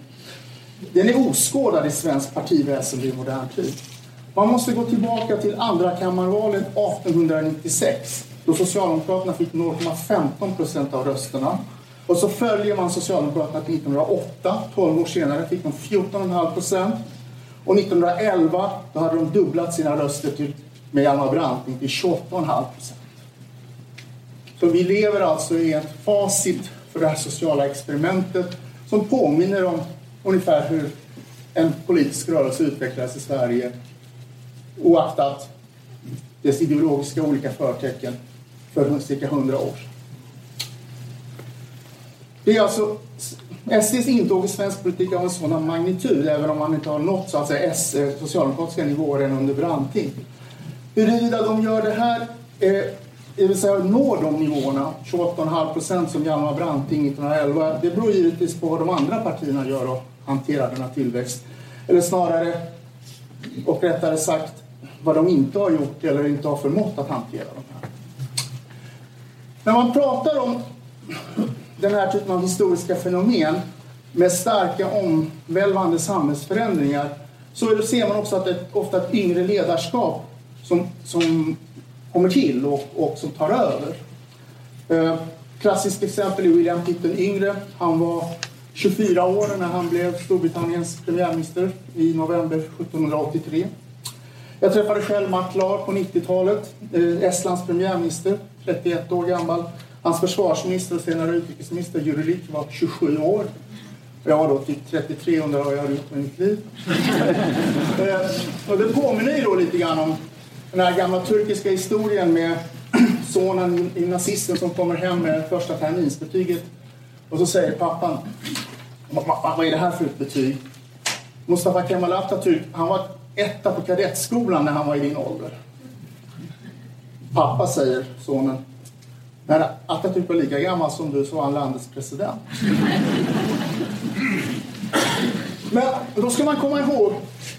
Den är oskådad i svensk partiväsende i modern tid. Man måste gå tillbaka till andra kammarvalet 1896 då Socialdemokraterna fick 0,15 procent av rösterna. Och så följer man Socialdemokraterna till 1908, 12 år senare fick de 14,5 procent. Och 1911 då hade de dubblat sina röster till, med Hjalmar Branting till 28,5 procent. Så vi lever alltså i ett facit för det här sociala experimentet som påminner om ungefär hur en politisk rörelse utvecklades i Sverige oaktat dess ideologiska olika förtecken för cirka hundra år sedan. Det är alltså SDs intåg i svensk politik av en sådan magnitud, även om man inte har nått så att säga, S, eh, socialdemokratiska nivåer än under Branting. Huruvida de gör det här, eh, det vill säga når de nivåerna, 28,5 procent som Hjalmar Branting 1911, det beror givetvis på vad de andra partierna gör och hanterar denna tillväxt. Eller snarare, och rättare sagt, vad de inte har gjort eller inte har förmått att hantera de här. När man pratar om den här typen av historiska fenomen med starka omvälvande samhällsförändringar så ser man också att det är ofta ett yngre ledarskap som, som kommer till och, och som tar över. Eh, klassiskt exempel är William Pitt den yngre. Han var 24 år när han blev Storbritanniens premiärminister i november 1783. Jag träffade själv Maklar på 90-talet, eh, Estlands premiärminister, 31 år gammal. Hans försvarsminister och senare utrikesminister Jurelik var 27 år. Jag då typ 33 och undrar vad jag har gjort med mitt liv. Eh, och det påminner ju då lite grann om den här gamla turkiska historien med sonen i nazisten som kommer hem med första terminsbetyget. Och så säger pappan, vad är det här för ett betyg? Mustafa Kemal Atatürk, han var etta på kadettskolan när han var i din ålder. Pappa säger sonen, när Atatürk var lika gammal som du så var han landets president. Men då ska man komma ihåg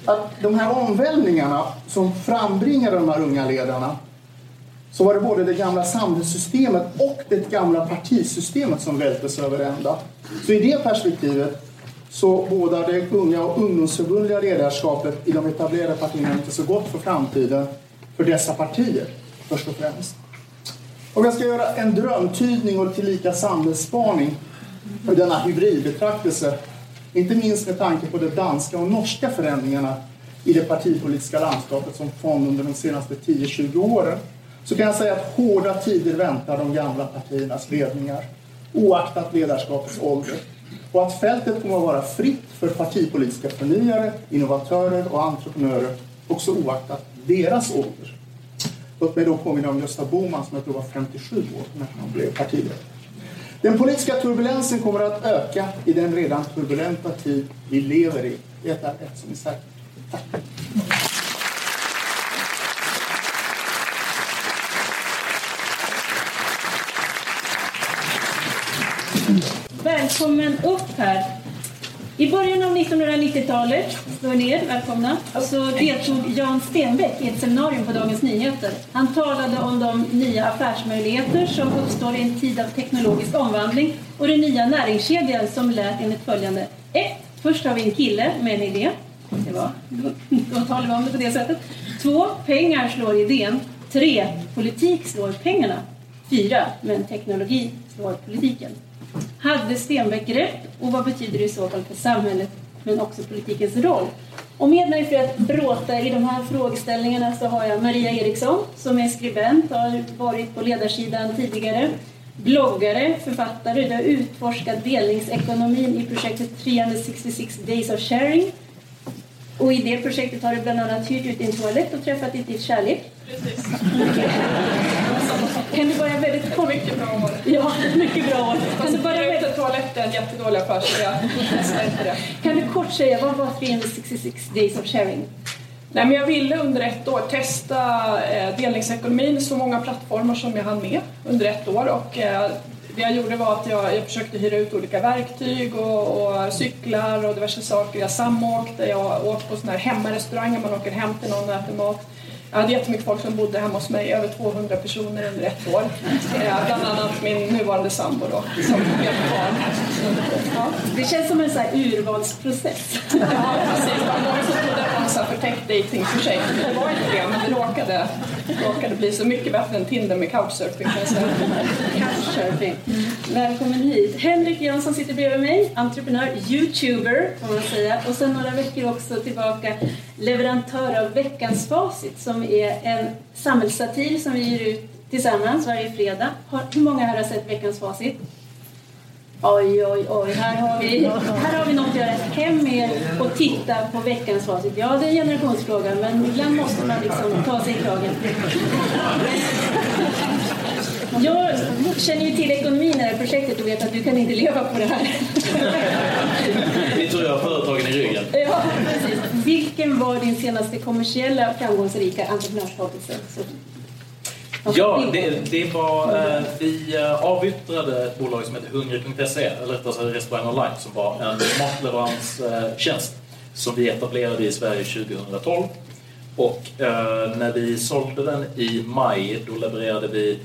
att de här omvälvningarna som frambringade de här unga ledarna så var det både det gamla samhällssystemet och det gamla partisystemet som vältes över ända. Så i det perspektivet så bådar det unga och ungdomsförbundliga ledarskapet i de etablerade partierna inte så gott för framtiden för dessa partier, först och främst. Om jag ska göra en drömtydning och tillika samhällsspaning för denna hybridbetraktelse, inte minst med tanke på de danska och norska förändringarna i det partipolitiska landskapet som fond under de senaste 10-20 åren, så kan jag säga att hårda tider väntar de gamla partiernas ledningar, oaktat ledarskapets ålder. Och att fältet kommer att vara fritt för partipolitiska förnyare, innovatörer och entreprenörer, också oaktat deras ålder. Låt mig då påminna om Gösta Bohman som jag tror var 57 år när han blev partiledare. Den politiska turbulensen kommer att öka i den redan turbulenta tid vi lever i. Det är ett som är säkert. Tack. Välkommen upp här. I början av 1990-talet, slå ner, välkomna, så deltog Jan Stenbeck i ett seminarium på Dagens Nyheter. Han talade om de nya affärsmöjligheter som uppstår i en tid av teknologisk omvandling och den nya näringskedjan som lät enligt följande. 1. Först har vi en kille med en idé. Det var, då talade vi om det på det sättet. 2. Pengar slår idén. 3. Politik slår pengarna. 4. Men teknologi slår politiken. Hade Stenbeck rätt och vad betyder det i så fall för samhället men också politikens roll? Och med mig för att bråta i de här frågeställningarna så har jag Maria Eriksson som är skribent, har varit på ledarsidan tidigare, bloggare, författare, du har utforskat delningsekonomin i projektet 366 Days of Sharing. Och i det projektet har du bland annat hyrt ut din toalett och träffat ditt kärlek. Precis. Kan du börja väldigt kort? Mycket bra år. Ja, mycket bra. Kan Fast du, börja hyra ut väldigt... en toalett är en jättedålig affär så jag testar inte det. kan du kort säga, vad var 366 Days of Sharing? Nej, men jag ville under ett år testa eh, delningsekonomin, så många plattformar som jag hann med under ett år. Och, eh, det jag gjorde var att jag, jag försökte hyra ut olika verktyg och, och cyklar och diverse saker. Jag samåkte, jag åt på såna här hemmarestauranger, man åker hem till någon och äter mat. Jag hade jättemycket folk som bodde hemma hos mig, över 200 personer under ett år. Eh, bland annat min nuvarande sambo då, som blev barn. Ja. Det känns som en så urvalsprocess. Ja, precis. Det var många som trodde att här förtäckt dejtingprojekt. Det var inte det, men det råkade, råkade bli så mycket bättre än Tinder med couchsurfing. Couchsurfing. Välkommen hit. Henrik Jönsson sitter bredvid mig, entreprenör, youtuber kan man säga. Och sen några veckor också tillbaka leverantör av Veckans Facit som är en samhällssatir som vi ger ut tillsammans varje fredag. Hur många här har sett Veckans Facit? Oj, oj, oj, här har vi, här har vi något att göra. Hem med och titta på veckans facit. Ja, det är en generationsfråga, men ibland måste man liksom ta sig i kragen. Jag känner ju till ekonomin i det här projektet och vet att du kan inte leva på det här. Ni tror jag företagen i ryggen. Ja, precis. Vilken var din senaste kommersiella framgångsrika entreprenörskapelse? Ja, det, det var... Eh, vi eh, avyttrade ett bolag som heter Hungrig.se, eller rättare sagt Restaurang Online, som var en matleveranstjänst som vi etablerade i Sverige 2012. Och eh, när vi sålde den i maj, då levererade vi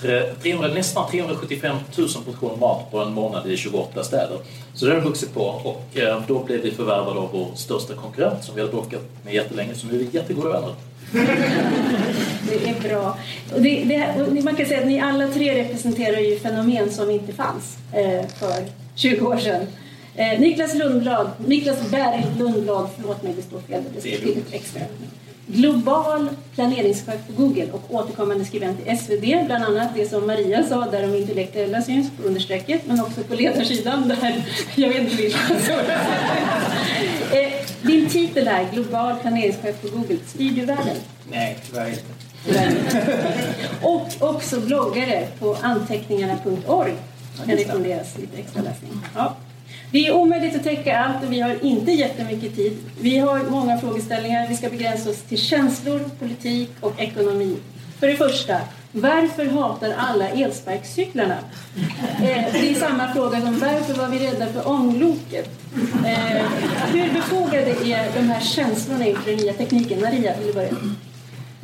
tre- 300, nästan 375 000 portioner mat på en månad i 28 städer. Så det har vuxit på och eh, då blev vi förvärvade av vår största konkurrent som vi hade bråkat med jättelänge, så nu är vi jättegoda vänner. Det är bra. Och det, det, och man kan säga att ni alla tre representerar ju fenomen som inte fanns eh, för 20 år sedan. Eh, Niklas Lundblad, Niklas Berg Lundblad, förlåt mig det står fel, det är till extra. Global planeringschef på Google och återkommande skribent i SvD, bland annat det som Maria sa, där de intellektuella syns på understrecket, men också på ledarsidan där, jag vet inte vilka. eh, din titel är Global planeringschef på Google, styr du världen? Nej, tyvärr inte. Och också bloggare på anteckningarna.org. Kan rekommenderas lite extra läsning. Ja. Det är omöjligt att täcka allt och vi har inte jättemycket tid. Vi har många frågeställningar. Vi ska begränsa oss till känslor, politik och ekonomi. För det första, varför hatar alla elsparkcyklarna? Eh, det är samma fråga som varför var vi rädda för ångloket? Eh, hur befogade är de här känslorna inför den nya tekniken? Maria, vill du börja?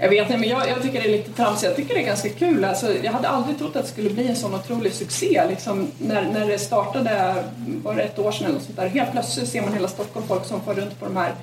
Jag vet inte, men jag, jag, tycker det är lite tramsigt. Jag tycker det är ganska kul. Alltså, jag hade aldrig trott att det skulle bli en sån otrolig succé. Liksom, när, när det startade, var det ett år sedan eller något sånt där, helt plötsligt ser man hela Stockholm folk som far runt på de här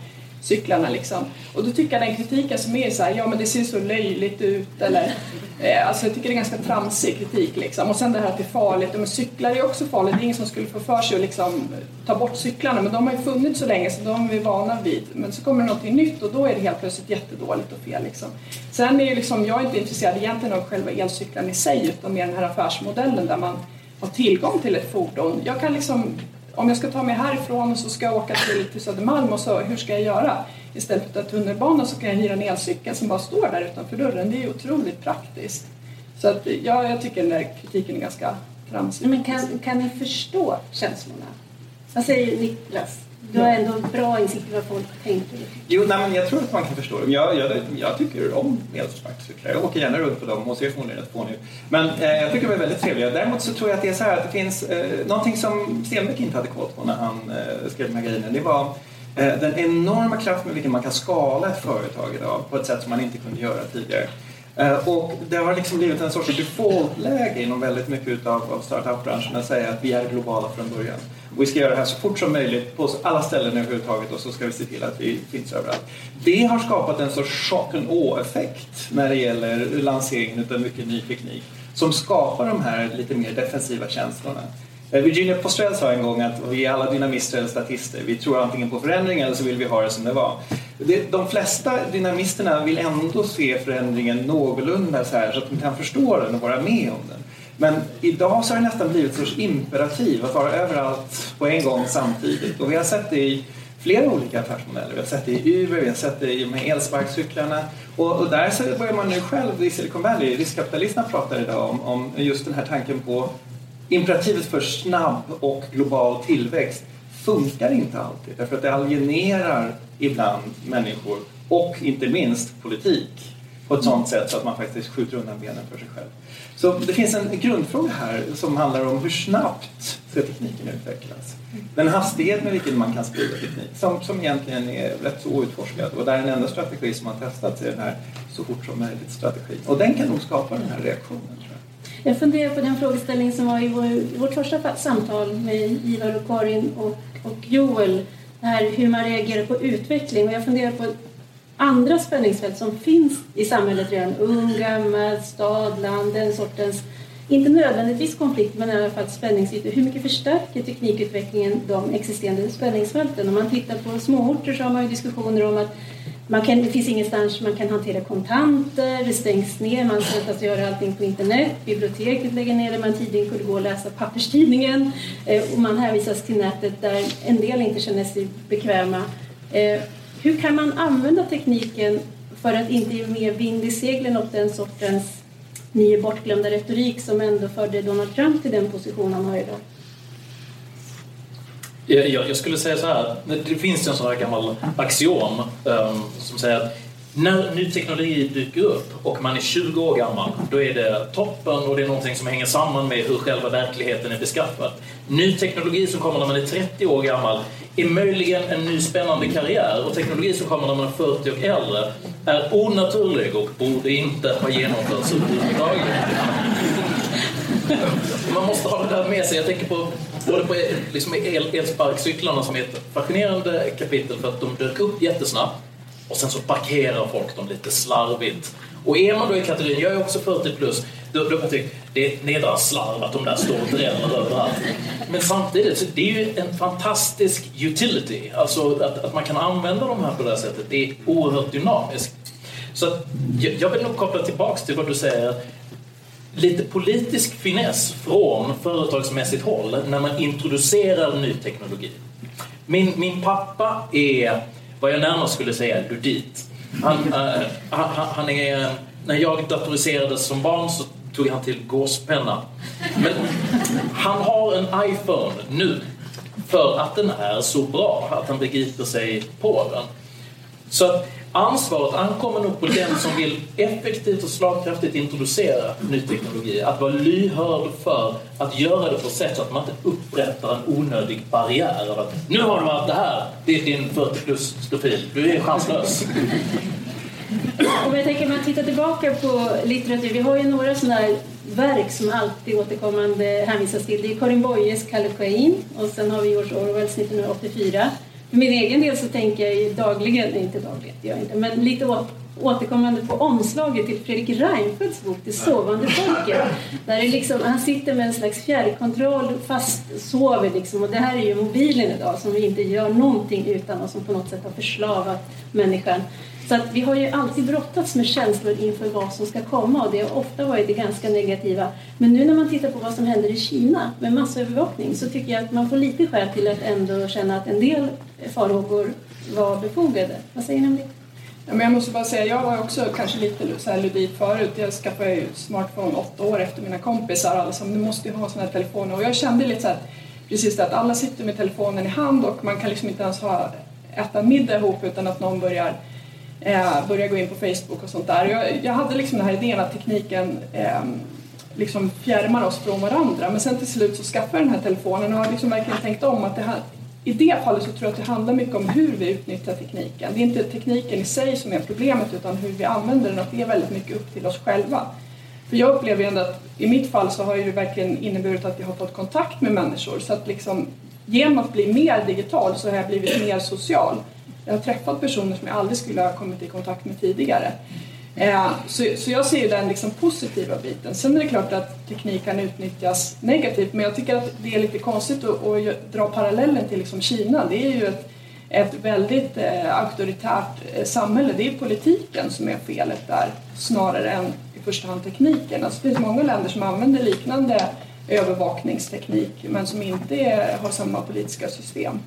cyklarna liksom. Och då tycker jag den kritiken som är så här, ja men det ser så löjligt ut eller eh, alltså jag tycker det är ganska tramsig kritik liksom. Och sen det här att det är farligt, men cyklar är också farligt. Det är ingen som skulle få för sig att liksom ta bort cyklarna men de har ju funnits så länge så de är vi vana vid. Men så kommer det någonting nytt och då är det helt plötsligt jättedåligt och fel liksom. Sen är ju liksom, jag är inte intresserad egentligen av själva elcyklarna i sig utan mer den här affärsmodellen där man har tillgång till ett fordon. Jag kan liksom om jag ska ta mig härifrån och så ska jag åka till, till Södermalm och så, hur ska jag göra? Istället för att ta tunnelbana så kan jag hyra en elcykel som bara står där utanför dörren. Det är otroligt praktiskt. Så att, ja, jag tycker den där kritiken är ganska tramsig. Men kan, kan ni förstå känslorna? Vad säger Niklas? Du har ändå bra insikt i vad folk tänker. Jo, nej, men jag tror att man kan förstå dem. Jag, jag, jag tycker om elsparkcyklar. Jag åker gärna runt på dem och ser förmodligen rätt fånig nu. Men eh, jag tycker de är väldigt trevliga. Däremot så tror jag att det är så här att det finns eh, någonting som Stenbeck inte hade koll på när han eh, skrev de här grejerna. Det var eh, den enorma kraft med vilken man kan skala ett företag idag på ett sätt som man inte kunde göra tidigare. Eh, och det har liksom blivit en sorts default-läge inom väldigt mycket av, av startup-branschen att säga att vi är globala från början. Och vi ska göra det här så fort som möjligt på alla ställen överhuvudtaget och så ska vi se till att vi finns överallt. Det har skapat en sorts chock and awe-effekt när det gäller lanseringen av mycket ny teknik som skapar de här lite mer defensiva känslorna. Eh, Virginia Postrell sa en gång att vi är alla dynamister eller statister. Vi tror antingen på förändring eller så vill vi ha det som det var. De flesta dynamisterna vill ändå se förändringen någorlunda så här så att de kan förstå den och vara med om den. Men idag så har det nästan blivit ett sorts imperativ att vara överallt på en gång samtidigt. Och vi har sett det i flera olika affärsmodeller. Vi har sett det i Uber, vi har sett det i med elsparkcyklarna. Och, och där så börjar man nu själv i Silicon Valley, riskkapitalisterna pratar idag om, om just den här tanken på imperativet för snabb och global tillväxt funkar inte alltid därför att det alienerar ibland människor och inte minst politik på ett sådant sätt så att man faktiskt skjuter undan benen för sig själv. Så det finns en grundfråga här som handlar om hur snabbt ska tekniken utvecklas? Den hastighet med vilken man kan sprida teknik som, som egentligen är rätt så outforskad och där den enda strategi som har testats är den här så fort som möjligt strategin. Och den kan nog skapa den här reaktionen. Jag. jag funderar på den frågeställning som var i, vår, i vårt första samtal med Ivar och Karin och, och Joel. Här, hur man reagerar på utveckling. Och jag funderar på andra spänningsfält som finns i samhället redan. Ung, gammal, stad, land, den sortens, inte nödvändigtvis konflikt, men i alla fall spänningsytor. Hur mycket förstärker teknikutvecklingen de existerande spänningsfälten? Om man tittar på småorter så har man ju diskussioner om att man kan, det finns ingenstans man kan hantera kontanter, det stängs ner, man slutar göra allting på internet, biblioteket lägger ner det man tidigare kunde gå och läsa papperstidningen eh, och man hänvisas till nätet där en del inte känner sig bekväma. Eh, hur kan man använda tekniken för att inte ge mer vind i seglen åt den sortens nio bortglömda retorik som ändå förde Donald Trump till den position han har idag? Jag, jag skulle säga så här, det finns en sån här gammal axiom um, som säger att när ny teknologi dyker upp och man är 20 år gammal, då är det toppen och det är någonting som hänger samman med hur själva verkligheten är beskaffad. Ny teknologi som kommer när man är 30 år gammal är möjligen en ny spännande karriär och teknologi som kommer när man är 40 och äldre är onaturlig och borde inte ha genomförts överhuvudtaget. Man måste ha det där med sig. Jag tänker på både på liksom el, elsparkcyklarna som är ett fascinerande kapitel för att de dök upp jättesnabbt och sen så parkerar folk dem lite slarvigt. Och är man då i kategorin, jag är också 40 plus, då, då jag tycka, det är slarv att de där står och dräller överallt. Men samtidigt, så det är ju en fantastisk utility. Alltså att, att man kan använda de här på det här sättet, det är oerhört dynamiskt. Så att, jag, jag vill nog koppla tillbaks till vad du säger lite politisk finess från företagsmässigt håll när man introducerar ny teknologi. Min, min pappa är vad jag närmast skulle säga ludit. Han, äh, han, han, är, när jag datoriserades som barn så tog han till gåspenna. Men han har en iPhone nu för att den är så bra, att han begriper sig på den. Så att ansvaret ankommer nog på den som vill effektivt och slagkraftigt introducera ny teknologi. Att vara lyhörd för att göra det på ett sätt så att man inte upprättar en onödig barriär. Av att, nu har du allt det här, det är din 40 plus-profil, du är chanslös. Om jag tänker man tittar tillbaka på litteratur, vi har ju några sådana här verk som alltid återkommande hänvisas till. Det är Karin Boyes Kallocain och sen har vi George Orwells 1984. För min egen del så tänker jag ju dagligen, nej inte dagligen, det gör jag inte, men lite återkommande på omslaget till Fredrik Reinfeldts bok Det sovande folket. Där det liksom, han sitter med en slags fjärrkontroll fast sover liksom. Och det här är ju mobilen idag som vi inte gör någonting utan och som på något sätt har förslavat människan. Så att vi har ju alltid brottats med känslor inför vad som ska komma och det har ofta varit det ganska negativa. Men nu när man tittar på vad som händer i Kina med massövervakning så tycker jag att man får lite skäl till att ändå känna att en del farhågor var befogade. Vad säger ni om det? Ja, men jag måste bara säga, jag var också kanske lite så här ludit förut. Jag skaffade ju smartphone åtta år efter mina kompisar. Alla Alltså, du måste ju ha sådana här telefoner. Och jag kände lite så här, precis det att alla sitter med telefonen i hand och man kan liksom inte ens ha, äta middag ihop utan att någon börjar eh, börja gå in på Facebook och sånt där. Jag, jag hade liksom den här idén att tekniken eh, liksom fjärmar oss från varandra men sen till slut så skaffade jag den här telefonen och har liksom verkligen tänkt om att det här, i det fallet så tror jag att det handlar mycket om hur vi utnyttjar tekniken. Det är inte tekniken i sig som är problemet utan hur vi använder den och det är väldigt mycket upp till oss själva. För jag upplever ändå att i mitt fall så har det verkligen inneburit att jag har fått kontakt med människor så att liksom genom att bli mer digital så har jag blivit mer social. Jag har träffat personer som jag aldrig skulle ha kommit i kontakt med tidigare. Eh, så, så jag ser den liksom positiva biten. Sen är det klart att teknik kan utnyttjas negativt men jag tycker att det är lite konstigt att, att dra parallellen till liksom Kina. Det är ju ett, ett väldigt eh, auktoritärt eh, samhälle. Det är politiken som är felet där snarare än i första hand tekniken. Alltså det finns många länder som använder liknande övervakningsteknik men som inte är, har samma politiska system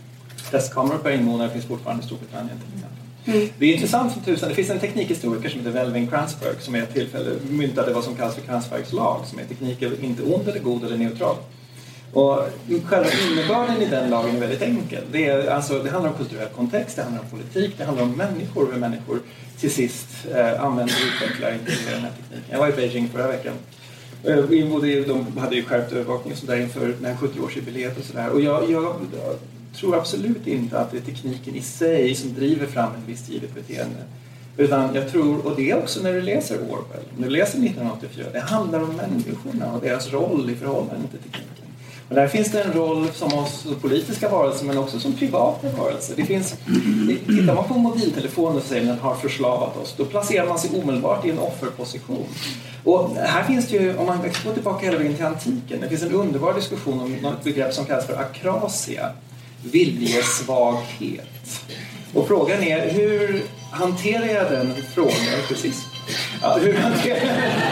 testkameror per invånare finns fortfarande i Storbritannien till exempel. Mm. Det är intressant som tusan. Det finns en teknikhistoriker som heter Velvin Kranzberg som är ett tillfälle myntade vad som kallas för Kranzbergs lag som är teknik är inte ond eller god eller neutral. Och själva innebörden i den lagen är väldigt enkel. Det, är, alltså, det handlar om kulturell kontext, det handlar om politik, det handlar om människor, hur människor till sist eh, använder och utvecklar integrerar den här tekniken. Jag var i Beijing förra veckan. Eh, de hade ju skärpt övervakning och sådär inför det här 70-årsjubileet och sådär. Och jag, jag tror absolut inte att det är tekniken i sig som driver fram ett visst givet beteende. Utan jag tror, och det är också när du läser Orwell, när du läser 1984, det handlar om människorna och deras roll i förhållande till tekniken. Och där finns det en roll som oss politiska varelser men också som privata varelser. Det finns, tittar man på mobiltelefonen så säger man att den har förslavat oss. Då placerar man sig omedelbart i en offerposition. Och här finns det ju, om man går tillbaka hela vägen till antiken, det finns en underbar diskussion om något begrepp som kallas för akrasia viljesvaghet. Och frågan är hur hanterar jag den frågan? Precis. Ja, hur, hanterar,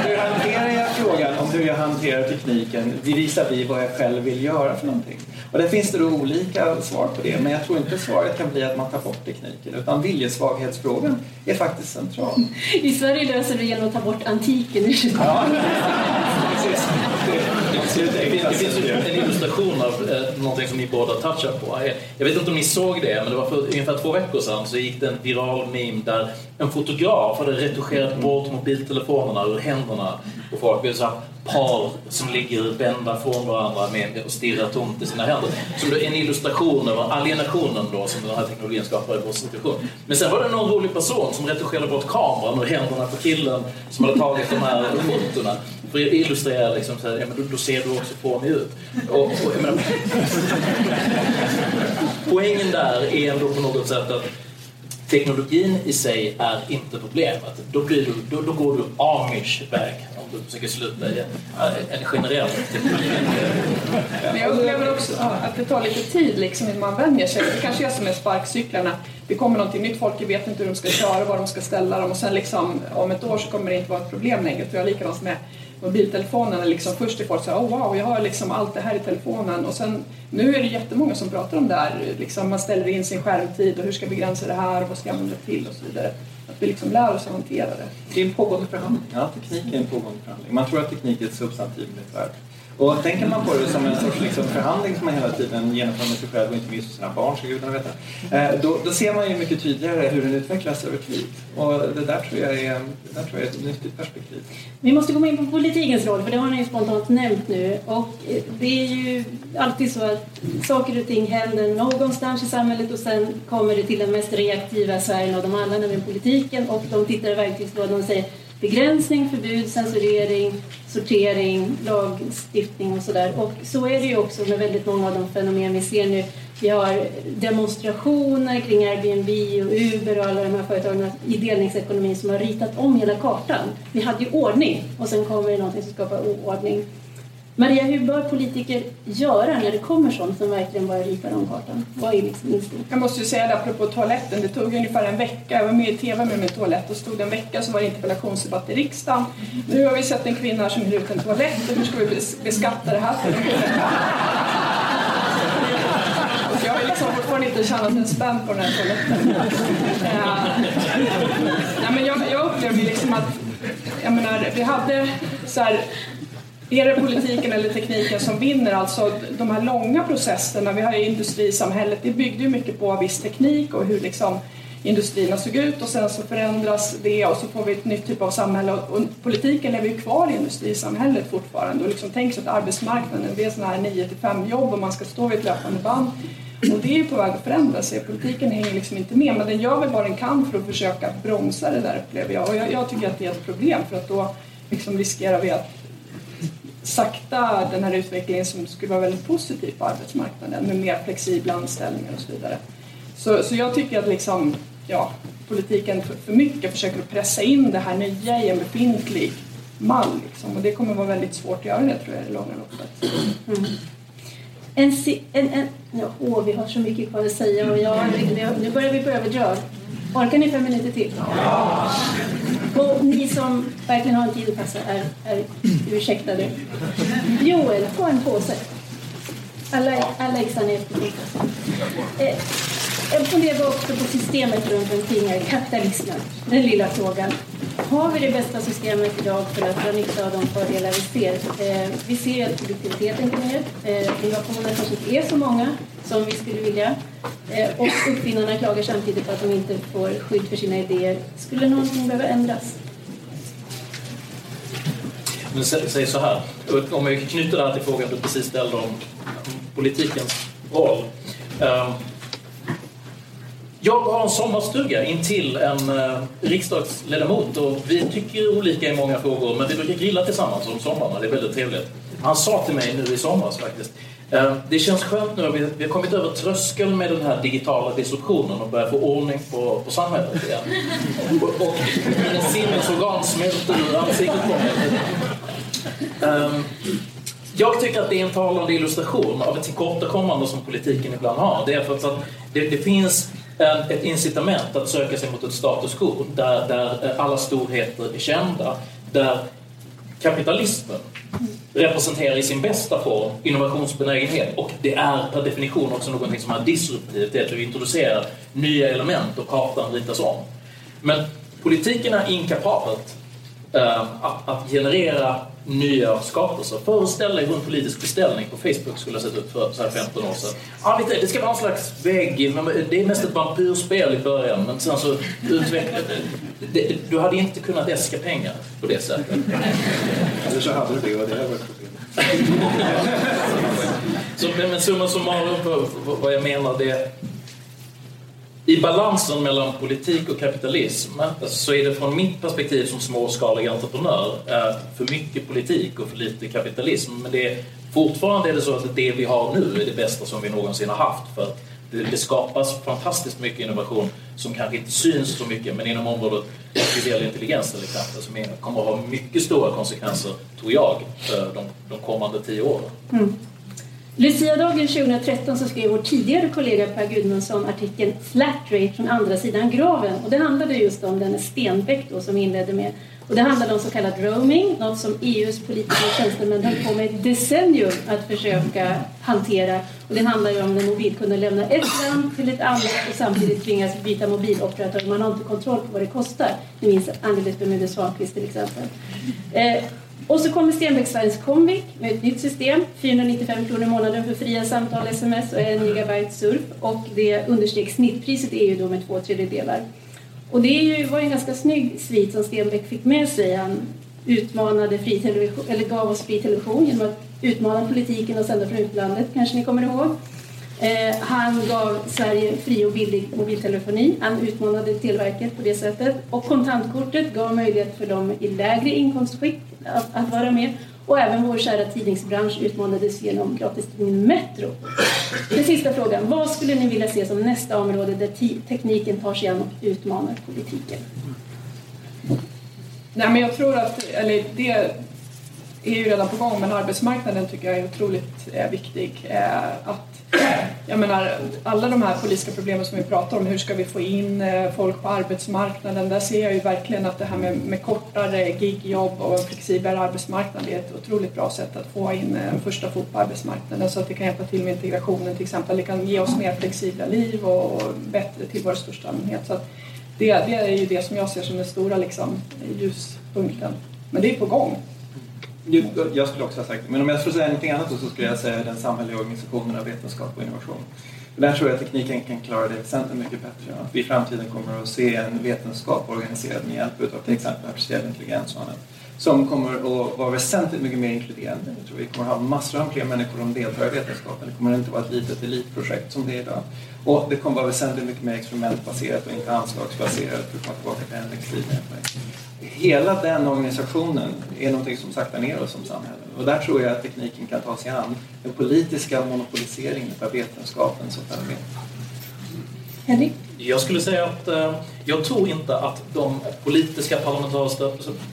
hur hanterar jag frågan om hur jag hanterar tekniken visavi vad jag själv vill göra för någonting? Och där finns det då olika svar på det, men jag tror inte svaret kan bli att man tar bort tekniken, utan viljesvaghetsfrågan är faktiskt central. I Sverige löser vi genom att ta bort antiken ja, precis. Det, det, finns en illustration av eh, någonting som ni båda touchar på. Jag vet inte om ni såg det, men det var för ungefär två veckor sedan så gick det en viral meme där en fotograf hade retuscherat bort mobiltelefonerna ur händerna på folk. Det är så par som ligger vända från varandra med och stirrar tomt i sina händer. Som en illustration över alienationen då som den här teknologin skapar i vår situation. Men sen var det någon rolig person som retuscherade bort kameran ur händerna på killen som hade tagit de här fotona. För att illustrera liksom, så här, ja, men då, då, ser du också fånig ut. Och, och, menar, poängen där är ändå på något sätt att teknologin i sig är inte problemet. Då, blir du, då, då går du amish-väg om du försöker sluta i en, generell teknologi. Men jag upplever också att det tar lite tid liksom, innan man vänjer sig. Det kanske är som med sparkcyklarna. Det kommer någonting nytt, folk vet inte hur de ska köra, var de ska ställa dem och sen liksom, om ett år så kommer det inte vara ett problem längre. För jag är likadant med mobiltelefonerna. Liksom först är folk så här, oh wow, jag har liksom allt det här i telefonen. Och sen, nu är det jättemånga som pratar om det här. Liksom man ställer in sin skärmtid och hur ska jag begränsa det här och vad ska jag använda till och så vidare. Att vi liksom lär oss att hantera det. Det är en pågående förhandling. Ja, teknik är en pågående förhandling. Man tror att teknik är ett substantiv med ett verb. Och tänker man på det som en sorts liksom förhandling som man hela tiden genomför med sig själv och inte minst sina barn, så gudarna veta, eh, då, då ser man ju mycket tydligare hur den utvecklas över tid. Och det där tror jag är, det där tror jag är ett nyttigt perspektiv. Vi måste komma in på politikens roll, för det har ni ju spontant nämnt nu. Och eh, det är ju alltid så att saker och ting händer någonstans i samhället och sen kommer det till den mest reaktiva Sverige av dem alla, nämligen politiken. Och de tittar i verktygslådan och säger begränsning, förbud, censurering, sortering, lagstiftning och sådär. Och så är det ju också med väldigt många av de fenomen vi ser nu. Vi har demonstrationer kring Airbnb och Uber och alla de här företagen i delningsekonomin som har ritat om hela kartan. Vi hade ju ordning och sen kommer det någonting som skapar oordning. Maria, hur bör politiker göra när det kommer sånt som verkligen bara ritar om kartan? Vad är liksom instinkt? Jag måste ju säga det apropå toaletten, det tog ungefär en vecka. Jag var med i TV med min toalett och stod en vecka så var det interpellationsdebatt i riksdagen. Nu har vi sett en kvinna som hyr ut en toalett och hur ska vi beskatta det här för Och jag har liksom fortfarande inte tjänat en spänn på den här toaletten. Nej, men jag, jag upplevde liksom att jag menar, vi hade så här, är det politiken eller tekniken som vinner? Alltså de här långa processerna, vi har ju industrisamhället, det byggde ju mycket på viss teknik och hur liksom industrierna såg ut och sen så förändras det och så får vi ett nytt typ av samhälle och politiken lever ju kvar i industrisamhället fortfarande och liksom tänk sig att arbetsmarknaden det är sådana här 9 till 5 jobb och man ska stå vid ett löpande band och det är på väg att förändras. Politiken hänger liksom inte med men den gör väl vad den kan för att försöka bromsa det där upplever jag och jag, jag tycker att det är ett problem för att då liksom riskerar vi att sakta den här utvecklingen som skulle vara väldigt positiv på arbetsmarknaden med mer flexibla anställningar och så vidare. Så, så jag tycker att liksom, ja, politiken för, för mycket försöker pressa in det här nya i en befintlig mall. Liksom. Och det kommer vara väldigt svårt att göra det tror jag i det långa loppet. Mm. En, en, en, ja, åh, vi har så mycket kvar att säga och jag, nu börjar vi på överdra. Orkar ni fem minuter till? Ja. Och ni som verkligen har en tid att passa är, är ursäktade. Joel, få en påse. Alla, alla exan är. Eh, jag funderar också på systemet runt omkring kapitalismen. Den lilla frågan. Har vi det bästa systemet idag för att dra nytta av de fördelar vi ser? Eh, vi ser att produktiviteten går ner. Eh, innovationerna kanske inte är så många som vi skulle vilja. Eh, och uppfinnarna klagar samtidigt på att de inte får skydd för sina idéer. Skulle någonting behöva ändras? Men säg så här, om vi knyter det här till frågan du precis ställde om politikens roll. Ehm, jag har en sommarstuga intill en eh, riksdagsledamot och vi tycker olika i många frågor men vi brukar grilla tillsammans om somrarna, det är väldigt trevligt. Han sa till mig nu i somras faktiskt det känns skönt nu vi, vi har kommit över tröskeln med den här digitala disruptionen och börjar få ordning på, på samhället igen. och, och mina sinnesorgan smälter ur ansiktet på mig. Um, jag tycker att det är en talande illustration av ett tillkortakommande som politiken ibland har. Det är för att det, det finns ett incitament att söka sig mot ett status quo där, där alla storheter är kända, där kapitalismen representerar i sin bästa form innovationsbenägenhet och det är per definition också någonting som är disruptivt, det är att vi introducerar nya element och kartan ritas om. Men politiken är inkapabelt att, att generera nya skapelser. Föreställ dig hur en politisk beställning på Facebook skulle ha sett ut för så här 15 år sedan. Ja, det ska vara en slags vägg, det är mest ett vampyrspel i början men sen så utvecklade. Du hade inte kunnat äska pengar på det sättet. Eller så hade du det och det hade varit så, men summa summarum vad jag menar det i balansen mellan politik och kapitalism så är det från mitt perspektiv som småskalig entreprenör eh, för mycket politik och för lite kapitalism. Men det är, fortfarande är det så att det vi har nu är det bästa som vi någonsin har haft. För det, det skapas fantastiskt mycket innovation som kanske inte syns så mycket men inom området artificiell intelligens till exempel som kommer att ha mycket stora konsekvenser, tror jag, för de, de kommande tio åren. Mm. Luciadagen 2013 så skrev vår tidigare kollega Per Gudmundsson artikeln Flat Rate från andra sidan graven och det handlade just om den Stenbeck då som inledde med och det handlade om så kallad roaming, något som EUs politiska tjänstemän höll på med ett decennium att försöka hantera. Och det handlar ju om när mobilkunden lämnar ett land till ett annat och samtidigt tvingas byta mobiloperatör. Man har inte kontroll på vad det kostar. Ni minns Angeles Bermudez Svankvist till exempel. Eh, och så kommer Stenbeck Sveriges Comviq med ett nytt system, 495 kronor i månaden för fria samtal, sms och 1 gigabyte surf och det understeg snittpriset i EU då med två tredjedelar. Och det ju, var ju en ganska snygg svit som Stenbeck fick med sig. Han utmanade fri television, eller gav oss fri television genom att utmana politiken och sända från utlandet, kanske ni kommer ihåg. Eh, han gav Sverige fri och billig mobiltelefoni. Han utmanade Televerket på det sättet. Och kontantkortet gav möjlighet för dem i lägre inkomstskikt att, att vara med. Och även vår kära tidningsbransch utmanades genom gratistidningen Metro. Den sista frågan. Vad skulle ni vilja se som nästa område där tekniken tar sig an och utmanar politiken? Nej, men jag tror att, eller det är ju redan på gång, men arbetsmarknaden tycker jag är otroligt eh, viktig. Eh, att eh, jag menar, alla de här politiska problemen som vi pratar om, hur ska vi få in eh, folk på arbetsmarknaden? Där ser jag ju verkligen att det här med, med kortare gigjobb och en flexiblare arbetsmarknad är ett otroligt bra sätt att få in eh, en eh, första fot på arbetsmarknaden så att det kan hjälpa till med integrationen till exempel. Det kan ge oss mer flexibla liv och, bättre till vår största allmänhet. Så det, det, är ju det som jag ser som den stora liksom, ljuspunkten. Men det är på gång. Jag skulle också ha sagt det, men om jag skulle säga någonting annat då så skulle jag säga den samhälleliga organisationen av vetenskap och innovation. där tror jag att tekniken kan klara det väsentligt mycket bättre. Att vi i framtiden kommer att se en vetenskap organiserad med hjälp av till exempel artificiell intelligens och annat som kommer att vara väsentligt mycket mer inkluderande. Jag tror vi kommer att ha massor av fler människor som deltar i vetenskapen. Det kommer inte att vara ett litet elitprojekt som det är idag. Och det kommer att vara väsentligt mycket mer experimentbaserat och inte anslagsbaserat för att komma tillbaka till Henriks Hela den organisationen är någonting som saktar ner oss som samhälle. Och där tror jag att tekniken kan ta sig an den politiska monopoliseringen av vetenskapen som fenomen. Henrik? Jag skulle säga att eh, jag tror inte att de politiska parlamentariska,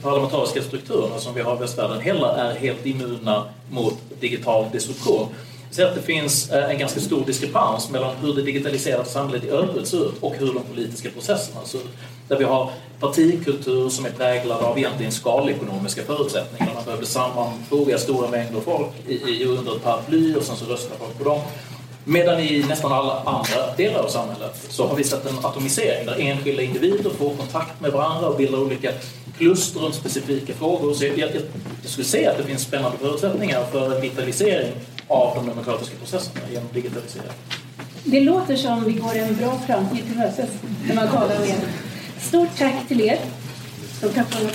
parlamentariska strukturerna som vi har i västvärlden heller är helt immuna mot digital disruption. Vi ser att det finns eh, en ganska stor diskrepans mellan hur det digitaliserade samhället i övrigt ser ut och hur de politiska processerna ser ut. Där vi har partikultur som är präglad av egentligen skalekonomiska förutsättningar. Man behövde sammanfoga stora mängder folk i, i, under ett paraply och sen så röstar folk på dem. Medan i nästan alla andra delar av samhället så har vi sett en atomisering där enskilda individer får kontakt med varandra och bildar olika kluster runt specifika frågor. Så jag, jag, jag skulle säga att det finns spännande förutsättningar för en vitalisering av de demokratiska processerna genom digitalisering. Det låter som vi går en bra framtid till mötes när man talar med er. Stort tack till er. Stort tack för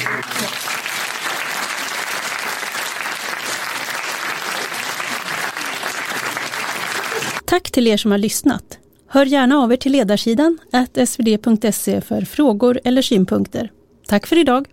Tack till er som har lyssnat. Hör gärna av er till ledarsidan svd.se för frågor eller synpunkter. Tack för idag!